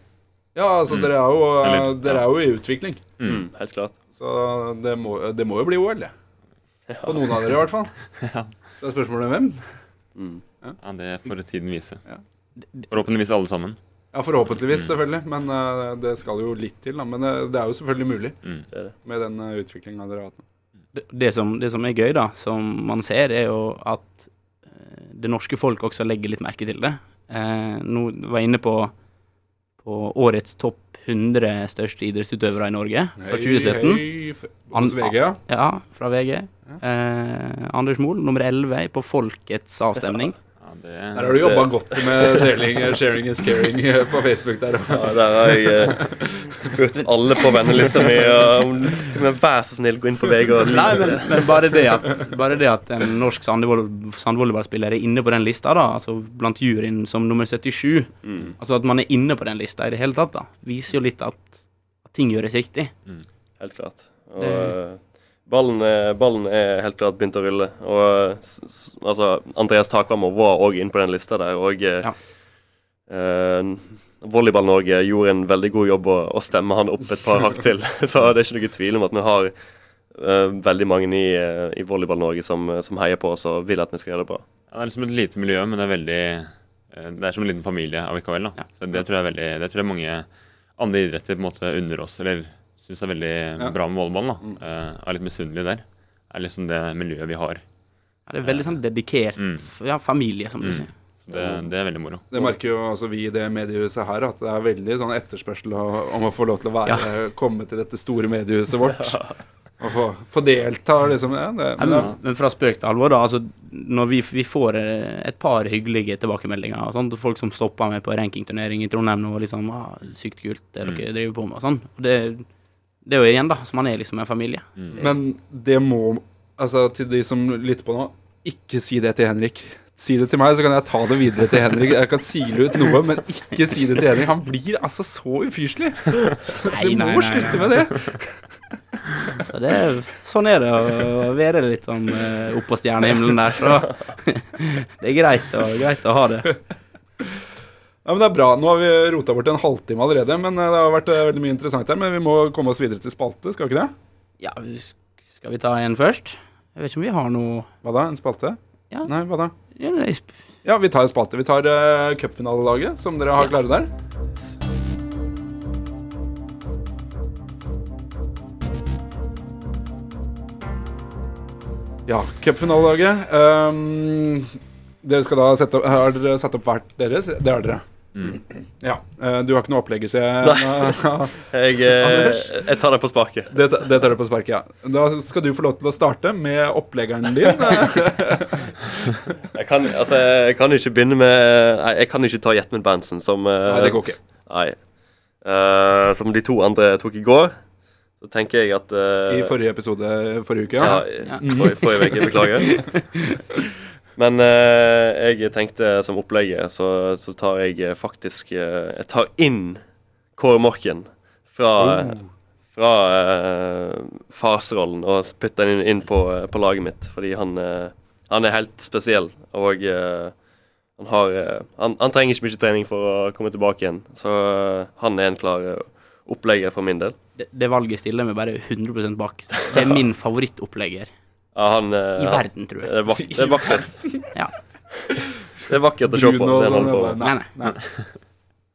Speaker 1: Ja, altså,
Speaker 4: Mm.
Speaker 1: dere er jo, eh,
Speaker 4: Eller,
Speaker 1: dere
Speaker 4: ja.
Speaker 1: er jo i utvikling.
Speaker 4: Mm.
Speaker 3: mm, helt klart.
Speaker 1: Så det må, det må jo bli OL, det. På noen av dere, i hvert fall.
Speaker 4: Ja.
Speaker 1: Så er spørsmålet hvem.
Speaker 3: Mm.
Speaker 4: Ja, det får tiden vise.
Speaker 1: Ja.
Speaker 4: Forhåpentligvis alle sammen.
Speaker 1: Ja, forhåpentligvis,
Speaker 4: Mm.
Speaker 1: selvfølgelig. Men uh, det skal jo litt til, da. Men uh, det er jo selvfølgelig mulig
Speaker 4: Mm.
Speaker 3: Det det.
Speaker 1: med den uh, utviklinga dere har hatt. nå.
Speaker 2: Det, det, som, det som er gøy, da, som man ser, er jo at eh, det norske folk også legger litt merke til det. Eh, nå var jeg inne på, på årets topp 100 største idrettsutøvere i Norge fra 2017.
Speaker 1: Hei, hei. Hos VG, ja.
Speaker 2: Ja, fra VG. Eh, Anders Mohl, nummer 11 på Folkets avstemning.
Speaker 4: Ja, det,
Speaker 1: Der har du jobba godt med deling, sharing and caring eh, på Facebook der.
Speaker 3: Ja, der har jeg eh, spurt alle på vennelista mi uh, om jeg så snill gå inn på VG og
Speaker 2: Nei, men, men bare, det at, bare det at en norsk sandvolleyballspiller er inne på den lista, da, altså blant juryen som nummer 77,
Speaker 3: Mm,
Speaker 2: altså at man er inne på den lista i det hele tatt, da, viser jo litt at, at ting gjøres riktig.
Speaker 3: helt klart. Og
Speaker 2: Det-
Speaker 3: ballen, er, ballen er helt klart begynt å rulle. Og s- s- altså, Andreas Takvammer var òg inne på den lista der. Og eh,
Speaker 2: Ja.
Speaker 3: eh, Volleyball-Norge gjorde en veldig god jobb å, å stemme han opp et par hakk til. Så det er ikke noe tvil om at vi har eh, veldig mange i, eh, i Volleyball-Norge som, som heier på oss og vil at vi skal gjøre det bra.
Speaker 4: Ja, det er liksom et lite miljø, men det er veldig eh, Det er som en liten familie allikevel. da.
Speaker 2: Ja.
Speaker 4: Så det tror jeg er veldig, det tror jeg mange andre idretter på en måte unner oss, eller syns er veldig
Speaker 1: Ja.
Speaker 4: bra med volleyball. da.
Speaker 1: Mm.
Speaker 4: Eh, er litt misunnelig der. Er liksom det miljøet vi har.
Speaker 2: Ja, det er veldig sånn dedikert
Speaker 4: Mm.
Speaker 2: f- ja, familie, som du
Speaker 4: Mm.
Speaker 2: sier.
Speaker 4: Det, det er veldig moro.
Speaker 1: Det merker jo altså vi i det mediehuset her, at det er veldig sånn etterspørsel om å få lov til å være, komme til dette store mediehuset vårt. og få, få delta, liksom. Ja, det,
Speaker 2: men, men, men fra spøk til alvor, da. Altså, når vi, vi får eh, et par hyggelige tilbakemeldinger og sånt, folk som stopper meg på rankingturnering i Trondheim nå og liksom ah, 'Sykt kult, det dere driver på med', og sånn. Og det, det er jo igjen, da, så man er liksom en familie.
Speaker 1: Men det må Altså, til de som lytter på nå, ikke si det til Henrik. Si det til meg, så kan jeg ta det videre til Henrik. Jeg kan sile ut noe, men ikke si det til Henrik. Han blir altså så ufyselig. Så
Speaker 2: Nei,
Speaker 1: Du må
Speaker 2: nei,
Speaker 1: slutte med det.
Speaker 2: Så det, er- sånn er det å være litt sånn uh, oppå stjernehimmelen der, så det er greit og, greit å ha det.
Speaker 1: Ja, men Det er bra. Nå har vi rota bort en halvtime allerede. Men eh, Det har vært eh, veldig mye interessant her. Men vi må komme oss videre til spalte, skal vi ikke det?
Speaker 2: Ja, skal vi ta en først? Jeg vet ikke om vi har noe
Speaker 1: Hva da? En spalte?
Speaker 2: Ja.
Speaker 1: Nei, hva da?
Speaker 2: ja, nei,
Speaker 1: Ja, vi tar en spalte. Vi tar uh, cupfinalelaget, som dere har
Speaker 2: Ja.
Speaker 1: klare der. Ja, cupfinalelaget. Um, dere skal da sette opp Har dere satt opp hvert deres? Det har dere.
Speaker 4: Mm.
Speaker 1: Ja. eh, du har ikke noe opplegg, ser jeg.
Speaker 3: Jeg, eh, jeg tar det på sparket.
Speaker 1: Det, det tar du på sparket, ja. Da skal du få lov til å starte med oppleggeren din.
Speaker 3: Jeg kan, altså, jeg kan ikke begynne med jeg kan ikke ta Jetman Bansen som eh,
Speaker 1: Nei, det går ikke.
Speaker 3: Nei. Uh, som de to andre tok i går. Så tenker jeg at uh,
Speaker 1: I forrige episode forrige uke.
Speaker 3: Ja,
Speaker 1: Ja.
Speaker 3: i forrige, forrige uke. Beklager. Men eh, jeg tenkte som opplegget, så, så tar jeg eh, faktisk eh, Jeg tar inn Kåre Morken fra,
Speaker 1: Oh.
Speaker 3: fra eh, farsrollen og putter den inn, inn på, eh, på laget mitt. Fordi han, eh, han er helt spesiell. Og eh, han har eh, han, han trenger ikke mye trening for å komme tilbake igjen. Så eh, han er en klar opplegger for min del.
Speaker 2: det, det valget stiller jeg meg bare 100% bak. Det er min favorittopplegger
Speaker 3: Ja, han, eh,
Speaker 2: i verden, tror
Speaker 3: Det
Speaker 2: jeg.
Speaker 3: er, vak det er vakkert.
Speaker 2: Ja.
Speaker 3: Det er vakkert å se på. Det han på med.
Speaker 2: Nei, nei.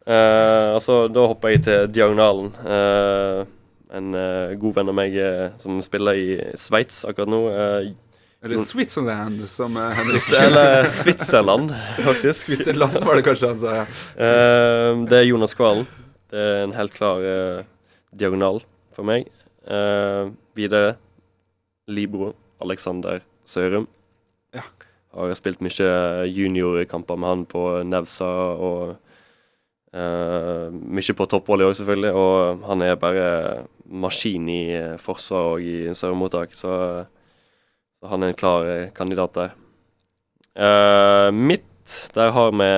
Speaker 3: Uh, altså, da hopper jeg til Diagonalen. Uh, en uh, god venn av meg som spiller i Sveits akkurat nå.
Speaker 1: Eller Switzerland, som Henrik
Speaker 3: eller Switzerland, faktisk.
Speaker 1: Switzerland var det kanskje han sa. Ja.
Speaker 3: Eh, det er Jonas Kvalen. Det er en helt klar diagonal for meg. Eh, videre Libro Alexander Sørum.
Speaker 1: Ja.
Speaker 3: Har spilt mye juniorkamper med han på Nevsa og uh, mye på toppvolley òg, selvfølgelig. Og han er bare maskin i eh, forsvar og i servemottak, så, så han er en klar eh, kandidat der. Uh, midt, der har vi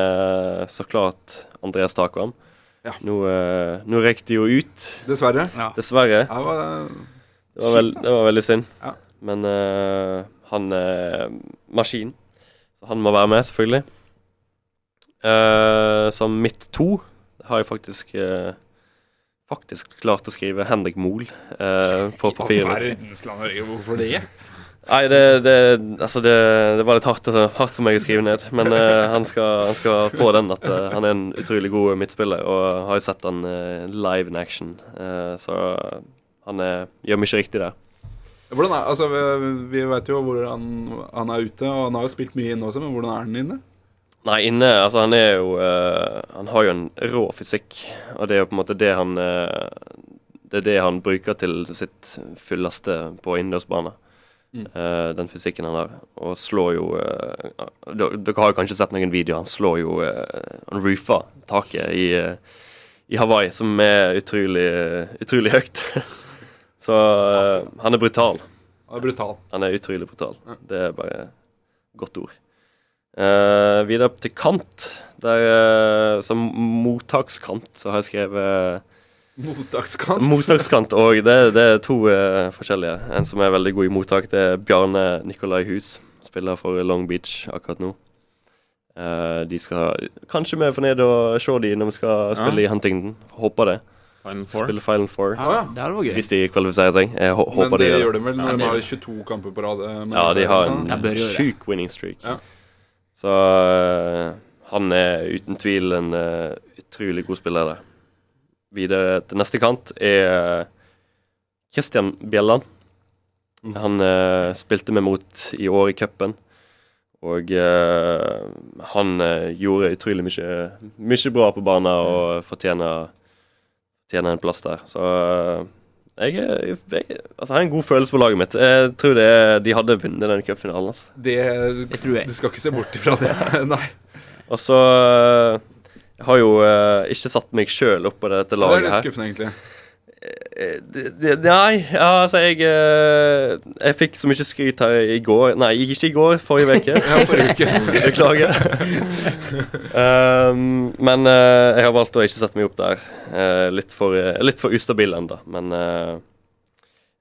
Speaker 3: så klart Andreas Takvam.
Speaker 1: Ja.
Speaker 3: Nå, uh, nå røyk de jo ut,
Speaker 1: Dessverre.
Speaker 2: Ja.
Speaker 3: dessverre.
Speaker 1: Ja, hva,
Speaker 3: Det var, veld, det var veldig synd.
Speaker 1: Ja.
Speaker 3: Men uh, han er maskin, så han må være med, selvfølgelig. Uh, som mitt to har jeg faktisk uh, Faktisk klart å skrive Henrik Mohl uh, på papiret.
Speaker 1: verdensland hvorfor det?
Speaker 3: Nei, det, det, altså det, det var litt hardt, altså, hardt for meg å skrive ned. Men eh, han, skal, han skal få den at eh, han er en utrolig god midtspiller. Og har jo sett han eh, live in action. Eh, så han er, gjør mye riktig der.
Speaker 1: Hvordan er, altså, vi, vi vet jo hvor han, han er ute, og han har jo spilt mye inne også, men hvordan er han inne?
Speaker 3: Nei, inne Altså, han er jo uh, Han har jo en rå fysikk, og det er jo på en måte det han uh, Det er det han bruker til sitt fulleste på innendørsbane.
Speaker 1: Mm.
Speaker 3: Uh, den fysikken han har. Og slår jo Dere har jo kanskje sett noen videoer. Han slår jo Han roofer taket i, i Hawaii, som er utrolig, utrolig høyt. Så uh, han er brutal.
Speaker 1: Han er brutal.
Speaker 3: Han er utrolig brutal.
Speaker 1: Ja.
Speaker 3: Det er bare godt ord. Uh, videre til kant. Der, uh, som mottakskant så har jeg skrevet
Speaker 1: Mottakskant.
Speaker 3: Mottakskant òg. Det, det er to forskjellige. En som er veldig god i mottak, det er Bjarne Nikolai Hus. Spiller for Long Beach akkurat nå. De skal Kanskje vi får ned og se de når vi skal spille i Huntington. Håper det.
Speaker 4: Final
Speaker 3: Spille Final Four.
Speaker 1: Ah, ja.
Speaker 2: Det hadde vært gøy.
Speaker 3: Hvis de kvalifiserer seg. Jeg hå
Speaker 1: Men
Speaker 3: håper de
Speaker 1: det
Speaker 3: gjør det.
Speaker 1: de vel når
Speaker 2: Ja,
Speaker 1: de har 22 kamper på rad? eh,
Speaker 3: Ja, de har en
Speaker 2: det.
Speaker 3: sjuk winning streak.
Speaker 1: Ja.
Speaker 3: Så øh, han er uten tvil en uh, utrolig god spiller der. Videre til neste kant er Christian Bjelland.
Speaker 1: Mm.
Speaker 3: Han uh, spilte vi mot i år i cupen. Og han gjorde utrolig mye, mye bra på banen og fortjener, fortjener en plass der. Så øh, jeg, jeg, jeg, altså, jeg har en god følelse på laget mitt. Jeg tror det, de hadde vunnet den cupfinalen. Altså.
Speaker 1: Det,
Speaker 2: Det tror jeg.
Speaker 1: Du skal ikke se bort ifra det. Nei.
Speaker 3: Og så eh, Jeg har jo eh, ikke satt meg sjøl opp på dette laget her.
Speaker 1: Det er litt skuffende, egentlig.
Speaker 3: Eh, det- det- Nei, ja, altså jeg eh, Jeg fikk så mye skryt her i går Nei, ikke i går, forrige uke.
Speaker 1: Ja, forrige uke.
Speaker 3: Beklager. um, men uh, jeg har valgt å ikke sette meg opp der. Uh, litt, for, uh, litt for ustabil ennå. Men eh,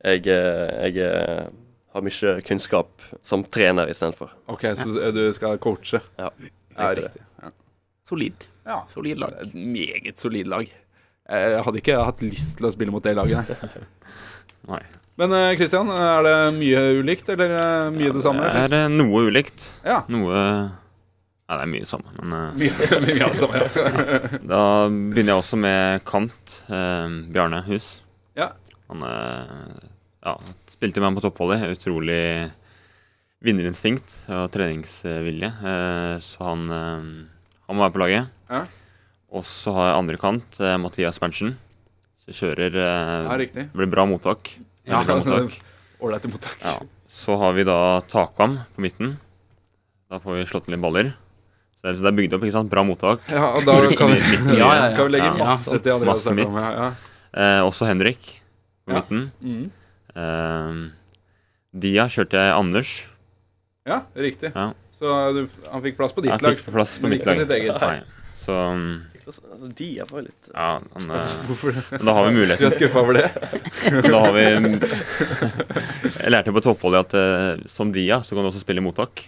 Speaker 3: jeg, eh, jeg eh, har mye kunnskap som trener istedenfor.
Speaker 1: Ok, så du skal coache?
Speaker 3: Ja,
Speaker 1: Det
Speaker 3: er det.
Speaker 1: riktig. Ja.
Speaker 2: Solid.
Speaker 1: Ja.
Speaker 2: Solid lag.
Speaker 1: Meget solid lag. Jeg hadde ikke hatt lyst til å spille mot det laget. nei. Men eh, Christian, er det mye ulikt, eller mye mye det samme?
Speaker 4: Det er eh, noe ulikt.
Speaker 1: Ja.
Speaker 4: Noe Nei, det er mye samme, men eh,
Speaker 1: Mye, mye av det samme, ja.
Speaker 4: da begynner jeg også med kant. Eh, Bjarne Hus.
Speaker 1: Ja.
Speaker 4: Han eh, ja, spilte med ham på toppholdet. Utrolig vinnerinstinkt og treningsvilje. Eh, så han, eh, han må være på laget.
Speaker 1: Ja.
Speaker 4: Og så har jeg andre kant, eh, Mathias Berntsen. Så kjører eh,
Speaker 1: ja, riktig.
Speaker 4: Blir bra mottak.
Speaker 2: Ja.
Speaker 4: Veldig mottak. Ja. Så har vi da Takvam på midten. Da får vi slått inn litt baller. Så det er, bygd opp, ikke sant? Bra mottak.
Speaker 1: Ja, og da kan vi.
Speaker 2: Ja, ja,
Speaker 1: kan vi legge masse til andre.
Speaker 4: Masse midt. Eh, også Henrik på midten.
Speaker 1: Mm.
Speaker 4: Eh, Dia kjørte jeg Anders.
Speaker 1: ja riktig.
Speaker 4: Ja.
Speaker 1: Så du, han fikk plass på ditt lag.
Speaker 4: Jeg fikk plass på mitt lag. Nei. Så um,
Speaker 3: Altså, de er bare litt
Speaker 4: ja, eh,
Speaker 1: Hvorfor det?
Speaker 4: men da har vi
Speaker 1: Du er
Speaker 4: muligheten.
Speaker 1: skuffa over det?
Speaker 4: Da har vi Jeg lærte på toppholdet at eh, som Dia så kan du også spille mottak.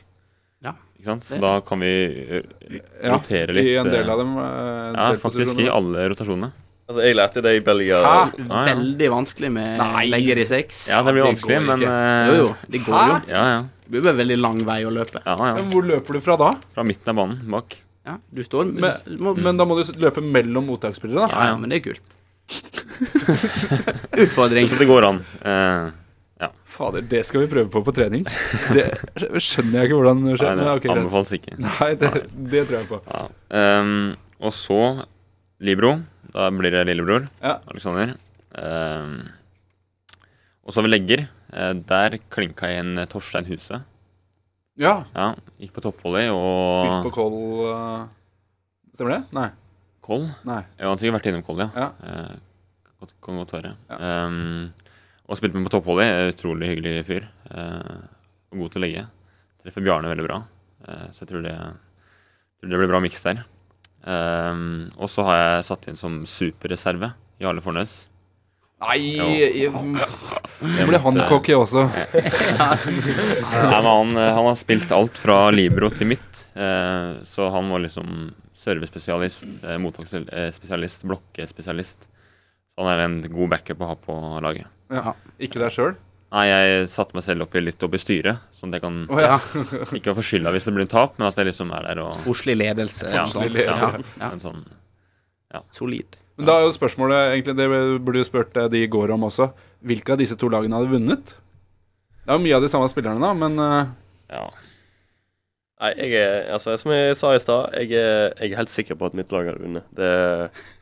Speaker 2: Ja.
Speaker 4: Ikke sant? Så
Speaker 2: Det-
Speaker 4: da kan vi eh, rotere litt.
Speaker 1: I en del
Speaker 4: eh,
Speaker 1: av dem. Del
Speaker 4: Ja, faktisk i alle rotasjonene.
Speaker 3: Altså, jeg lærte det i Belgia.
Speaker 1: Hæ?
Speaker 4: Ja, ja.
Speaker 2: Veldig vanskelig med
Speaker 1: Nei.
Speaker 2: legger i seks.
Speaker 4: Ja, det blir vanskelig,
Speaker 1: det
Speaker 4: men eh,
Speaker 2: Jo, jo. Det går jo.
Speaker 1: Hæ?
Speaker 4: Ja, ja.
Speaker 2: Det blir bare veldig lang vei å løpe.
Speaker 4: ja, ja.
Speaker 1: Men hvor løper du fra da?
Speaker 4: Fra midten av banen bak.
Speaker 2: Ja, du står
Speaker 1: Men,
Speaker 2: du må,
Speaker 1: men da må du løpe mellom mottaksspillere, da?
Speaker 2: ja, ja, men det er kult. Utfordring.
Speaker 4: Så det går an. Eh,
Speaker 1: Fader, det skal vi prøve på på trening. Det skjønner jeg ikke hvordan det skjer. nei, det okay,
Speaker 4: anbefales ikke.
Speaker 1: Nei, det, det tror jeg på.
Speaker 4: Ja. Um, og så Libro. Da blir det lillebror.
Speaker 1: Ja.
Speaker 4: Alexander. Um, og så har vi legger. Eh, der klinka jeg inn Torstein Huse.
Speaker 1: Ja.
Speaker 4: Ja, Gikk på toppvolley
Speaker 1: Spilt på
Speaker 4: og
Speaker 1: Koll uh, Stemmer det? Nei.
Speaker 4: Koll.
Speaker 1: Nei.
Speaker 4: Han har sikkert vært innom Koll, ja.
Speaker 1: Ja.
Speaker 4: Eh, godt, kan godt være.
Speaker 1: Ja.
Speaker 4: Um, og spilte med på toppvolley. Eh, Utrolig hyggelig fyr. Eh, og god til å legge. Treffer Bjarne veldig bra. Uh, så jeg tror det, tror det blir bra miks der. Um, og så har jeg satt inn som superreserve Jarle Fornes.
Speaker 1: Nei
Speaker 4: Jo.
Speaker 1: Nå ble han cocky også.
Speaker 4: Nei, men han, eh, han har spilt alt fra libero til midt, eh, så han var liksom servespesialist, eh, mottaksspesialist, blokkespesialist. Han er en god backup å ha på laget.
Speaker 1: Ja. Ikke deg sjøl?
Speaker 4: Nei, jeg satte meg selv opp i litt opp i styret, sånn at jeg kan
Speaker 1: Å ja.
Speaker 4: ikke få skylda hvis det blir en tap, men at jeg liksom er der og
Speaker 2: Koselig ledelse.
Speaker 4: ja,
Speaker 1: ledelse.
Speaker 4: ja,
Speaker 2: Ja.
Speaker 4: en sånn
Speaker 2: Solid.
Speaker 1: Men da er jo spørsmålet egentlig, Det burde jo spurt eh, de i går om også. Hvilke av disse to lagene hadde vunnet? Det er jo mye av de samme spillerne, da, men uh...
Speaker 4: Ja.
Speaker 3: Nei, jeg er, altså, som jeg sa i stad, jeg, jeg er helt sikker på at mitt lag hadde vunnet. Det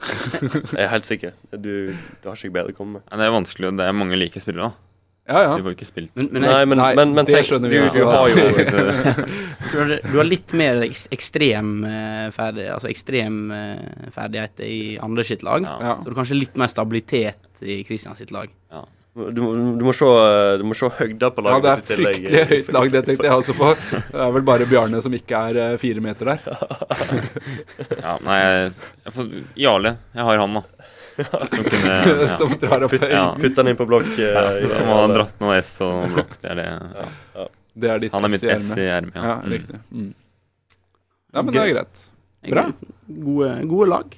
Speaker 3: Jeg er helt sikker. Du, du har ikke bedre å komme med.
Speaker 4: Men det er vanskelig, det er mange like spillere, da.
Speaker 1: ja, ja.
Speaker 4: Du får ikke spilt
Speaker 2: Men, men
Speaker 3: Nei, men,
Speaker 1: Nei,
Speaker 3: men, men tenk, du,
Speaker 1: vi
Speaker 3: du har jo
Speaker 2: du, du har litt mer ekstrem eh, ferdig, altså ekstrem eh, ferdighet i andre sitt lag.
Speaker 4: Ja.
Speaker 1: ja.
Speaker 2: Så du har kanskje litt mer stabilitet i Christian sitt lag.
Speaker 3: du, må- du, må se, du må se høgda på
Speaker 1: Ja,
Speaker 3: laget.
Speaker 1: det er
Speaker 3: ditt i tillegg.
Speaker 1: fryktelig høyt lag, det tenkte jeg også på. Det er vel bare Bjarne som ikke er eh, fire meter der.
Speaker 4: Ja, nei, jeg, får Jarle. Jeg har han, da. Som kunne ja.
Speaker 1: Som drar opp
Speaker 4: Ja.
Speaker 1: høyden.
Speaker 3: Putt han inn på blokk.
Speaker 4: Ja,
Speaker 3: eh,
Speaker 4: må han dratt noe S og blokk. Det er det. Ja.
Speaker 1: Det er ditt
Speaker 4: Han er mitt
Speaker 1: S i
Speaker 4: S
Speaker 1: ermet.
Speaker 4: i ermet.
Speaker 1: Ja,
Speaker 4: Mm.
Speaker 1: riktig. Mm. Ja, men det er greit. Bra.
Speaker 2: Gode, gode lag.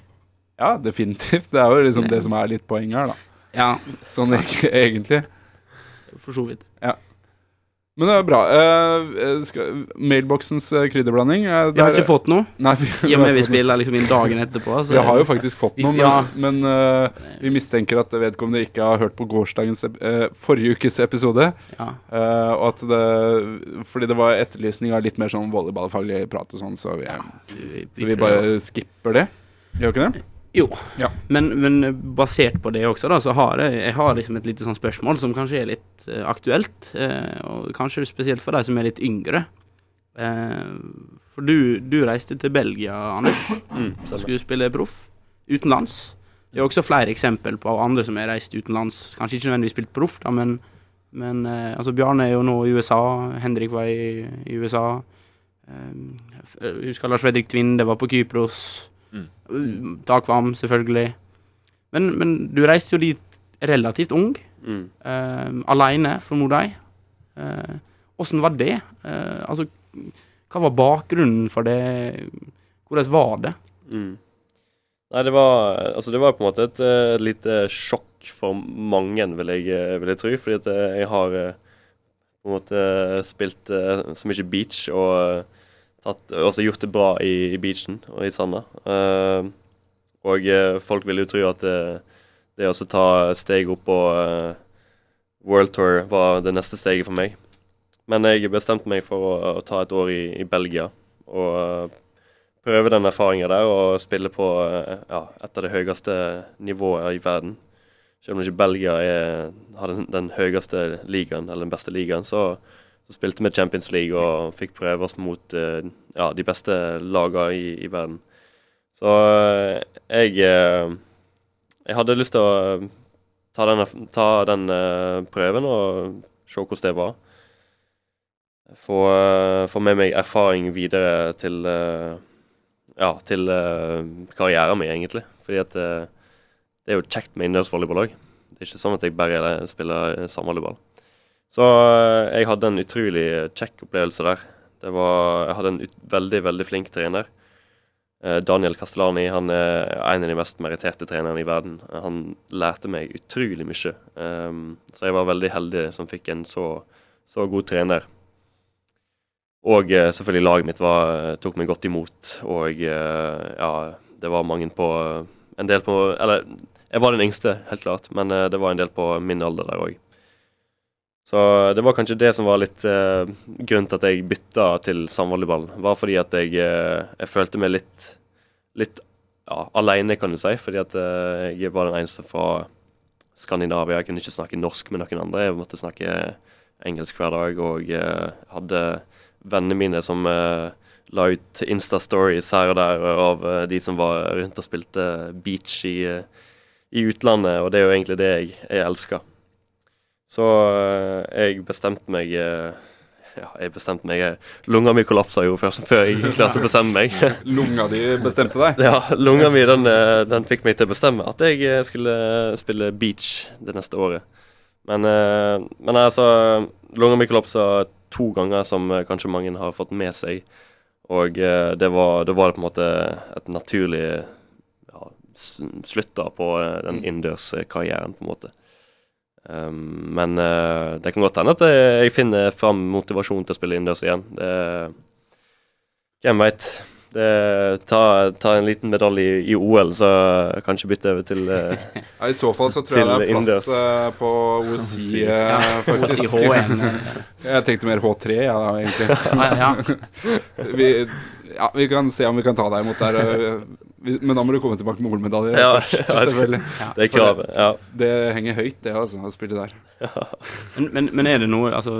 Speaker 1: Ja, definitivt. Det er jo liksom det som er litt poenget her, da.
Speaker 2: Ja,
Speaker 1: Sånn egentlig.
Speaker 2: for så vidt.
Speaker 1: Men det er bra. Uh, skal, mailboxens eh, krydderblanding uh,
Speaker 2: Vi har ikke fått noe,
Speaker 1: Nei, vi,
Speaker 2: i og med vi spiller liksom inn dagen etterpå. Så
Speaker 1: Vi har jo faktisk fått noe, men,
Speaker 2: Ja.
Speaker 1: men uh, vi mistenker at vedkommende ikke har hørt på gårsdagens forrige ukes episode.
Speaker 2: ja.
Speaker 1: eh, og at det Fordi det var etterlysning av litt mer sånn volleyballfaglig prat og sånn, så vi,
Speaker 2: vi,
Speaker 1: så vi bare skipper det. Gjør ikke det?
Speaker 2: Jo,
Speaker 1: Ja.
Speaker 2: men, men basert på det også, da, så har jeg, jeg har liksom et lite sånn spørsmål som kanskje er litt uh, aktuelt. Uh, og kanskje spesielt for de som er litt yngre. Uh, for du, du reiste til Belgia, Anders.
Speaker 3: Mm, stemmer.
Speaker 2: skulle spille proff utenlands. Det er også flere eksempel på andre som har reist utenlands. Kanskje ikke nødvendigvis spilt proff, da, men, men altså Bjarne er jo nå i USA. Henrik var i, i USA. Jeg husker Lars Fredrik Tvinde var på Kypros.
Speaker 4: Mm.
Speaker 2: Takvam, selvfølgelig. Men, men du reiste jo dit relativt ung,
Speaker 3: Mm.
Speaker 2: uh, aleine, formoder jeg. Åssen uh, var det? Uh, altså, hva var bakgrunnen for det? Hvordan var det?
Speaker 3: Mm. Nei, det var Altså, det var på en måte et, eh, et lite sjokk for mange, vil jeg, eh, vil jeg tro. Fordi at eh, jeg har på en måte spilt så mye beach og tatt, også gjort det bra i, i beachen og i sanda. Uh, og eh, folk vil jo tro at det, det å ta steg opp på uh, World Tour var det neste steget for meg. Men jeg bestemte meg for å, å ta et år i, i Belgia og uh, prøve den erfaringa der og spille på eh, ja, et av det høyeste nivået i verden. Selv om ikke Belgia er, har den, den høyeste ligaen, eller den beste ligaen, så, så spilte vi Champions League og fikk prøve oss mot eh, ja, de beste lagene i, i verden. Så eh, jeg eh, Jeg hadde lyst til å ta den, ta den prøven og se hvordan det var. Få, få med meg erfaring videre til ja, til karrieren min, egentlig. Fordi at det er jo kjekt med innendørsvolleyball òg. Det er ikke sånn at jeg bare spiller samvolleyball. Så eh, jeg hadde en utrolig kjekk opplevelse der. Var, jeg hadde en ut, veldig, veldig flink trener. Eh, Daniel Castellani han er en av de mest meritterte trenerne i verden. Han lærte meg utrolig mye. Um, så jeg var veldig heldig som fikk en så, så god trener. Og eh, selvfølgelig laget mitt var, tok meg godt imot. Og eh, ja, det var mange på En del på Eller jeg var den yngste, helt klart, men eh, det var en del på min alder der òg. Så det var kanskje det som var litt eh, grunnen til at jeg bytta til samvolleyball. Var fordi at jeg, eh, jeg følte meg litt, litt ja, aleine, kan du si. Fordi at eh, jeg var den eneste fra Skandinavia. Jeg kunne ikke snakke norsk med noen andre. Jeg måtte snakke engelsk hver dag. Og eh, hadde vennene mine som eh, la ut Insta-stories her og der av eh, de som var rundt og spilte beach i, eh, i utlandet, og det er jo egentlig det jeg, jeg elsker. Så eh, jeg bestemte meg eh, Ja, jeg bestemte meg eh, Lunga mi kollapsa jo før, før jeg klarte å bestemme meg.
Speaker 1: Lunga di bestemte deg.
Speaker 3: Ja, lunga mi den, den fikk meg til å bestemme at jeg skulle spille beach det neste året. Men, men altså Lunga mi kollapsa to ganger, som kanskje mange har fått med seg. Og det var, det var på en måte et naturlig ja, slutt da på den den innendørskarrieren, på en måte. Um, men uh, det kan godt hende at jeg, jeg finner fram motivasjon til å spille innendørs igjen. Det, hvem veit. Ta, ta en liten medalje i, i OL, så kanskje bytte over til uh,
Speaker 1: Ja, I så fall så tror jeg det er plass eh, på OSI, eh, faktisk. Jeg tenkte mer H3, ja, da, egentlig.
Speaker 2: Ja, ja.
Speaker 1: Vi, ja, vi kan se om vi kan ta deg imot der. Eh, Men da må du komme tilbake med OL-medalje
Speaker 3: Ja,
Speaker 1: først,
Speaker 3: ja,
Speaker 1: selvfølgelig.
Speaker 3: Det er kravet. Ja.
Speaker 1: Det henger høyt, det, altså, å spille der.
Speaker 2: Men, men, men er det noe altså,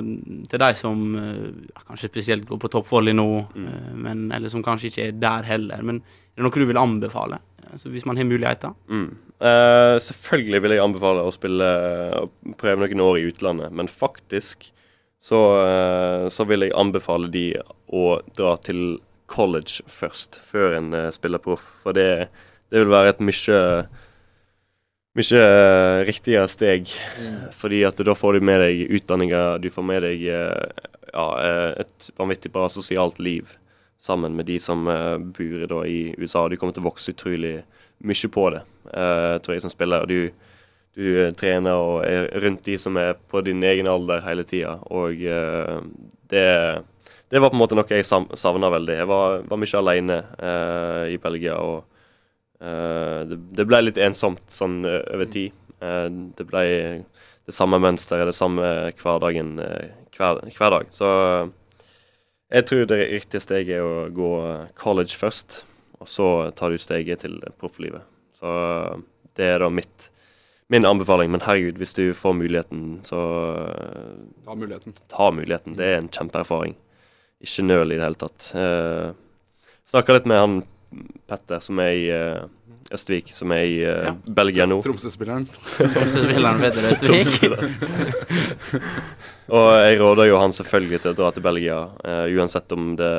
Speaker 2: til de som eh, kanskje spesielt går på toppvolley nå, eh, men, eller som kanskje ikke er der heller, men er det noe du vil anbefale? Altså, hvis man har muligheter?
Speaker 3: Mm. Eh, selvfølgelig vil jeg anbefale å spille og prøve noen år i utlandet, men faktisk så, eh, så vil jeg anbefale de å dra til college først, før en uh, spiller proff. For det, det vil være et mye mye eh, riktigere steg. Fordi at da får du med deg utdanninger, du får med deg eh, ja, eh, et vanvittig bra sosialt liv sammen med de som eh, bor da i USA. Du kommer til å vokse utrolig mye på det, eh, tror jeg, som spiller. Du, du eh, trener og er rundt de som er på din egen alder hele tida. Og eh, det, det var på en måte noe jeg savna veldig. Jeg var, var mye alene uh, i Belgia. og uh, det, det ble litt ensomt sånn over tid. Uh, det ble det samme mønsteret, det samme hverdagen hver, hver dag. Så jeg tror det riktige steget er å gå college først, og så tar du steget til profflivet. Så det er da mitt min anbefaling. Men herregud, hvis du får muligheten, så
Speaker 1: Ta muligheten.
Speaker 3: ta muligheten. Det er en kjempeerfaring. Ikke nøl i det hele tatt. Uh, Snakka litt med han Petter, som er i eh, Østvik, som er i eh,
Speaker 2: Ja.
Speaker 3: Belgia nå.
Speaker 1: Tromsø-spilleren.
Speaker 2: Tromsø-spilleren Vedder Østvik.
Speaker 3: Og jeg råder jo han selvfølgelig til å dra til Belgia, eh, uansett om det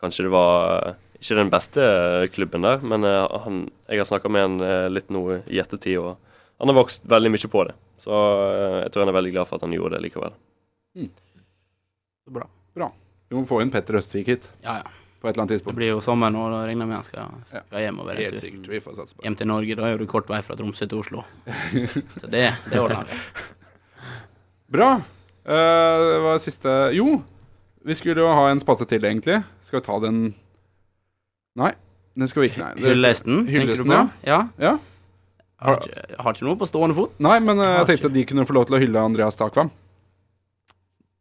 Speaker 3: Kanskje det var eh, ikke den beste klubben der, men eh, han, jeg har snakka med han eh, litt nå i ettertid, og han har vokst veldig mye på det. Så eh, jeg tror han er veldig glad for at han gjorde det likevel.
Speaker 2: Bra.
Speaker 1: Vi må få inn Petter Østvik hit
Speaker 2: Ja, ja.
Speaker 1: på et eller annet tidspunkt.
Speaker 2: Det blir jo sommer nå, da regner jeg med han skal, skal hjem over en
Speaker 1: Helt
Speaker 2: tur.
Speaker 1: Vi får satse på det.
Speaker 2: Hjem til Norge, da er du kort vei fra Tromsø til Oslo. Så det, det ordner han.
Speaker 1: Bra. Uh, det var siste Jo, vi skulle jo ha en spalte til, egentlig. Skal vi ta den Nei, den skal vi ikke. Nei,
Speaker 2: Hyllesten, du
Speaker 1: Hyllesten, ja.
Speaker 2: Ja.
Speaker 1: Ja.
Speaker 2: Har ikke, har ikke noe på stående fot.
Speaker 1: Nei, men eh, jeg tenkte
Speaker 2: ikke.
Speaker 1: de kunne få lov til å hylle Andreas Takvam.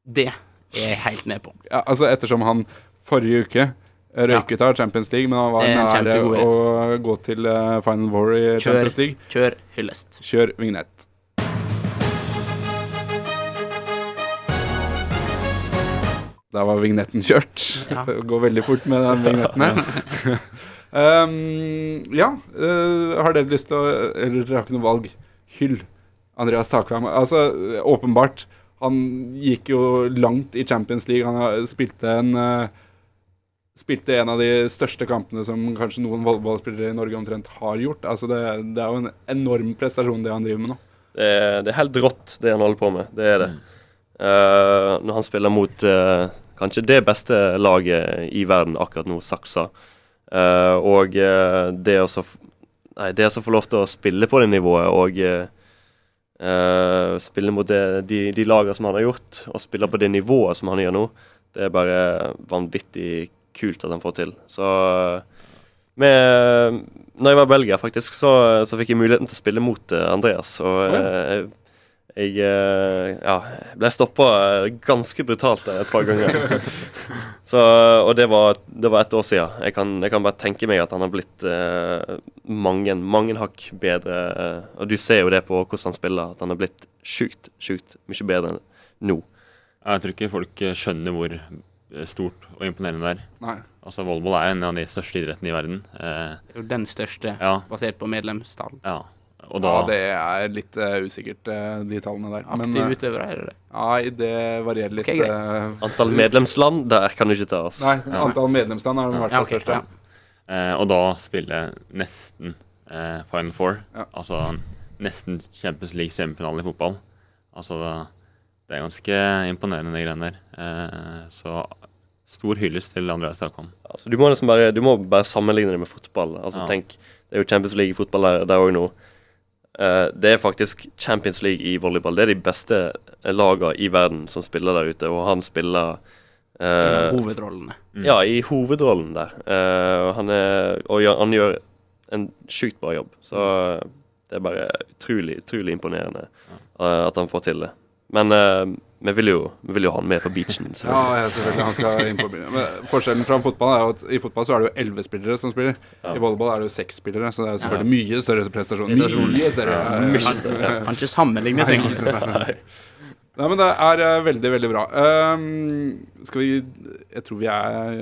Speaker 2: Det er jeg helt med på.
Speaker 1: Ja, altså ettersom han forrige uke røyket av Champions League, men han var nære å gå til eh, Final War i
Speaker 2: Kjør.
Speaker 1: Champions League.
Speaker 2: Kjør hyllest.
Speaker 1: Kjør vignett. Da var vignetten kjørt.
Speaker 2: Ja.
Speaker 1: Det går veldig fort med den vignetten her. um, ja, uh, har dere lyst til å Eller dere har ikke noe valg. Hyll Andreas Takvam. Altså, åpenbart. Han gikk jo langt i Champions League. Han spilte en eh, Spilte en av de største kampene som kanskje noen volleyballspillere i Norge omtrent har gjort. Altså det, det er jo en enorm prestasjon, det han driver med nå.
Speaker 3: Det er, det er helt rått, det han holder på med. Det er det. Uh, når han spiller mot uh, kanskje det beste laget i verden akkurat nå, Saksa. Uh, og eh, det å så Nei, det å få lov til å spille på det nivået og eh, spille mot det, de, de lagene som han har gjort, og spille på det nivået som han gjør nå, det er bare vanvittig kult at han får til. Så med, når jeg var i Belgia, faktisk, så, så fikk jeg muligheten til å spille mot eh, Andreas. Og eh, jeg, jeg eh, ja, ble stoppa ganske brutalt der et par ganger. så, og det var, det var et år siden. Jeg kan, jeg kan bare tenke meg at han har blitt eh, mange, mange hakk bedre. eh, og du ser jo det på hvordan han spiller, at han har blitt sjukt, sjukt mye bedre nå.
Speaker 4: Jeg tror ikke folk eh, skjønner hvor eh, stort og imponerende det er.
Speaker 1: Nei.
Speaker 4: Altså, Volleyball er en av de største idrettene i verden. Eh,
Speaker 2: den største,
Speaker 4: ja,
Speaker 2: basert på medlemstall.
Speaker 4: ja. Og da
Speaker 1: Ja, det er litt uh, usikkert, uh, de tallene der. Men
Speaker 2: Aktive
Speaker 1: eh,
Speaker 2: utøvere, er det det?
Speaker 1: nei, det varierer litt.
Speaker 2: Ok, greit.
Speaker 1: eh,
Speaker 3: Antall medlemsland, der kan du ikke ta oss.
Speaker 1: Nei, antall medlemsland er den hvert
Speaker 2: Ja,
Speaker 1: fall største.
Speaker 2: ja.
Speaker 4: eh, Og da spiller nesten eh, Final Four.
Speaker 1: Ja.
Speaker 4: Altså nesten Champions League semifinale i fotball. Altså det er ganske imponerende, de greiene der. Eh, så stor hyllest til Andreas Takvam.
Speaker 3: Altså, du, liksom du må bare sammenligne det med fotball. Altså,
Speaker 4: Ja.
Speaker 3: tenk, Det er jo Champions League i fotball der, òg nå. Eh, det er faktisk Champions League i volleyball. Det er de beste lagene i verden som spiller der ute, og han spiller
Speaker 2: Uh,
Speaker 3: eh,
Speaker 2: hovedrollene.
Speaker 4: Mm.
Speaker 3: Ja, i hovedrollen der. Uh, han, er, og han gjør en sjukt bra jobb. Så det er bare utrolig, utrolig imponerende uh, at han får til det. Men uh, vi vil jo, vi vil jo ha han med på beachen. Så.
Speaker 1: Ja, ja, selvfølgelig. Han skal inn på beachen. Men forskjellen fra fotball er jo at i fotball så er det jo elleve spillere som spiller.
Speaker 3: Ja.
Speaker 1: I volleyball er det jo seks spillere, så det er jo selvfølgelig mye større prestasjon. Mye større.
Speaker 3: Ja, mye større.
Speaker 2: Kan ikke sammenlignes engang.
Speaker 1: Nei, men det er eh, veldig, veldig bra. Um, skal vi Jeg tror vi er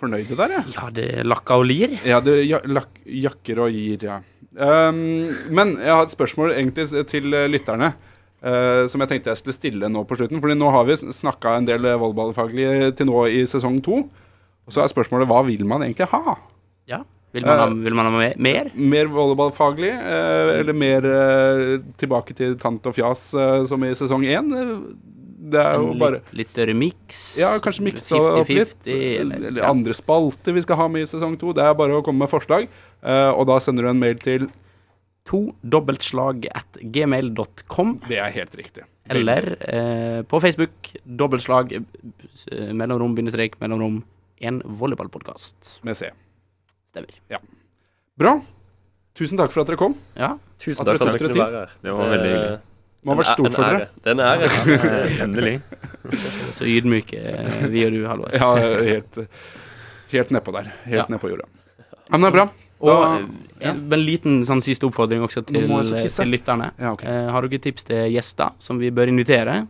Speaker 1: fornøyde der, jeg.
Speaker 2: Ja, det lakker lakka og lir.
Speaker 1: Ja, det ja, lak, jakker og gir, ja. Um, men jeg har et spørsmål egentlig til eh, lytterne. Eh, som jeg tenkte jeg skulle stille nå på slutten. Fordi nå har vi snakka en del eh, volleyballfaglig til nå i sesong to. Og så er spørsmålet hva vil man egentlig ha?
Speaker 2: Ja. Vil man ha, vil man ha me- mer?
Speaker 1: Mer volleyballfaglig, Uh, eller mer tilbake til tant og fjas som i sesong én? Det er jo
Speaker 2: litt,
Speaker 1: bare
Speaker 2: litt, større miks?
Speaker 1: Ja, kanskje miksa opp litt.
Speaker 2: 50-50,
Speaker 1: Eller,
Speaker 2: eller,
Speaker 1: eller andre spalter vi skal ha med i sesong to. Det er bare å komme med forslag. og da sender du en mail til
Speaker 2: To dobbeltslag at gmail.com.
Speaker 1: Det er helt riktig.
Speaker 2: Eller eh, på Facebook dobbeltslag eh, mellomrom bindestrek mellomrom en volleyballpodkast.
Speaker 1: Med C.
Speaker 2: Stemmer.
Speaker 1: Bra. Tusen takk for at dere kom.
Speaker 2: Ja.
Speaker 3: Tusen
Speaker 1: At
Speaker 3: takk for
Speaker 1: dere
Speaker 3: at
Speaker 1: tok
Speaker 3: dere kunne være her.
Speaker 4: Det var veldig hyggelig.
Speaker 1: Det må ha vært stort for dere.
Speaker 3: Det er.
Speaker 4: Eh, Endelig.
Speaker 2: Så ydmyke eh, vi og du, Halvor.
Speaker 1: Ja, helt, helt nedpå der. Helt
Speaker 2: Ja.
Speaker 1: nedpå jorda. Ja, men det er bra.
Speaker 2: Og eh, en, en liten sånn siste oppfordring også til, til lytterne.
Speaker 1: Ja, okay.
Speaker 2: Eh, har dere tips til gjester som vi bør invitere,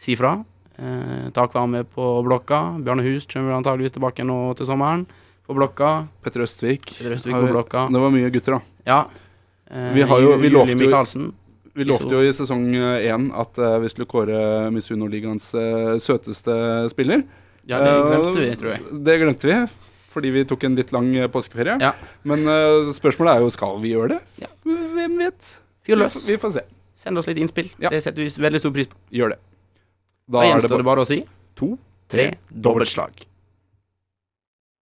Speaker 2: si fra. Eh, Takvarme på Blokka. Bjarne Hus kommer antageligvis tilbake nå til sommeren. På Blokka.
Speaker 1: Petter Østvik.
Speaker 2: Petter Østvik
Speaker 1: Har
Speaker 2: på Blokka.
Speaker 1: Det var mye gutter, da.
Speaker 2: Ja. Eh,
Speaker 1: Vi har jo- vi lovte jo- Vi lovte jo i sesong én at uh, vi skulle kåre Misuno-ligaens uh, søteste spiller.
Speaker 2: Ja, det glemte vi,
Speaker 1: Eh,
Speaker 2: tror jeg.
Speaker 1: Det glemte vi, fordi vi tok en litt lang eh, påskeferie.
Speaker 2: Ja.
Speaker 1: Men uh, spørsmålet er jo skal vi gjøre det.
Speaker 2: Ja.
Speaker 1: Hvem vet? Vi Vi får se.
Speaker 2: Send oss litt innspill.
Speaker 1: Ja.
Speaker 2: Det setter vi veldig stor pris på.
Speaker 1: Gjør det.
Speaker 2: Da
Speaker 1: Da er det
Speaker 2: gjenstår
Speaker 1: bare
Speaker 2: det bare å si
Speaker 1: to,
Speaker 2: tre dobbeltslag.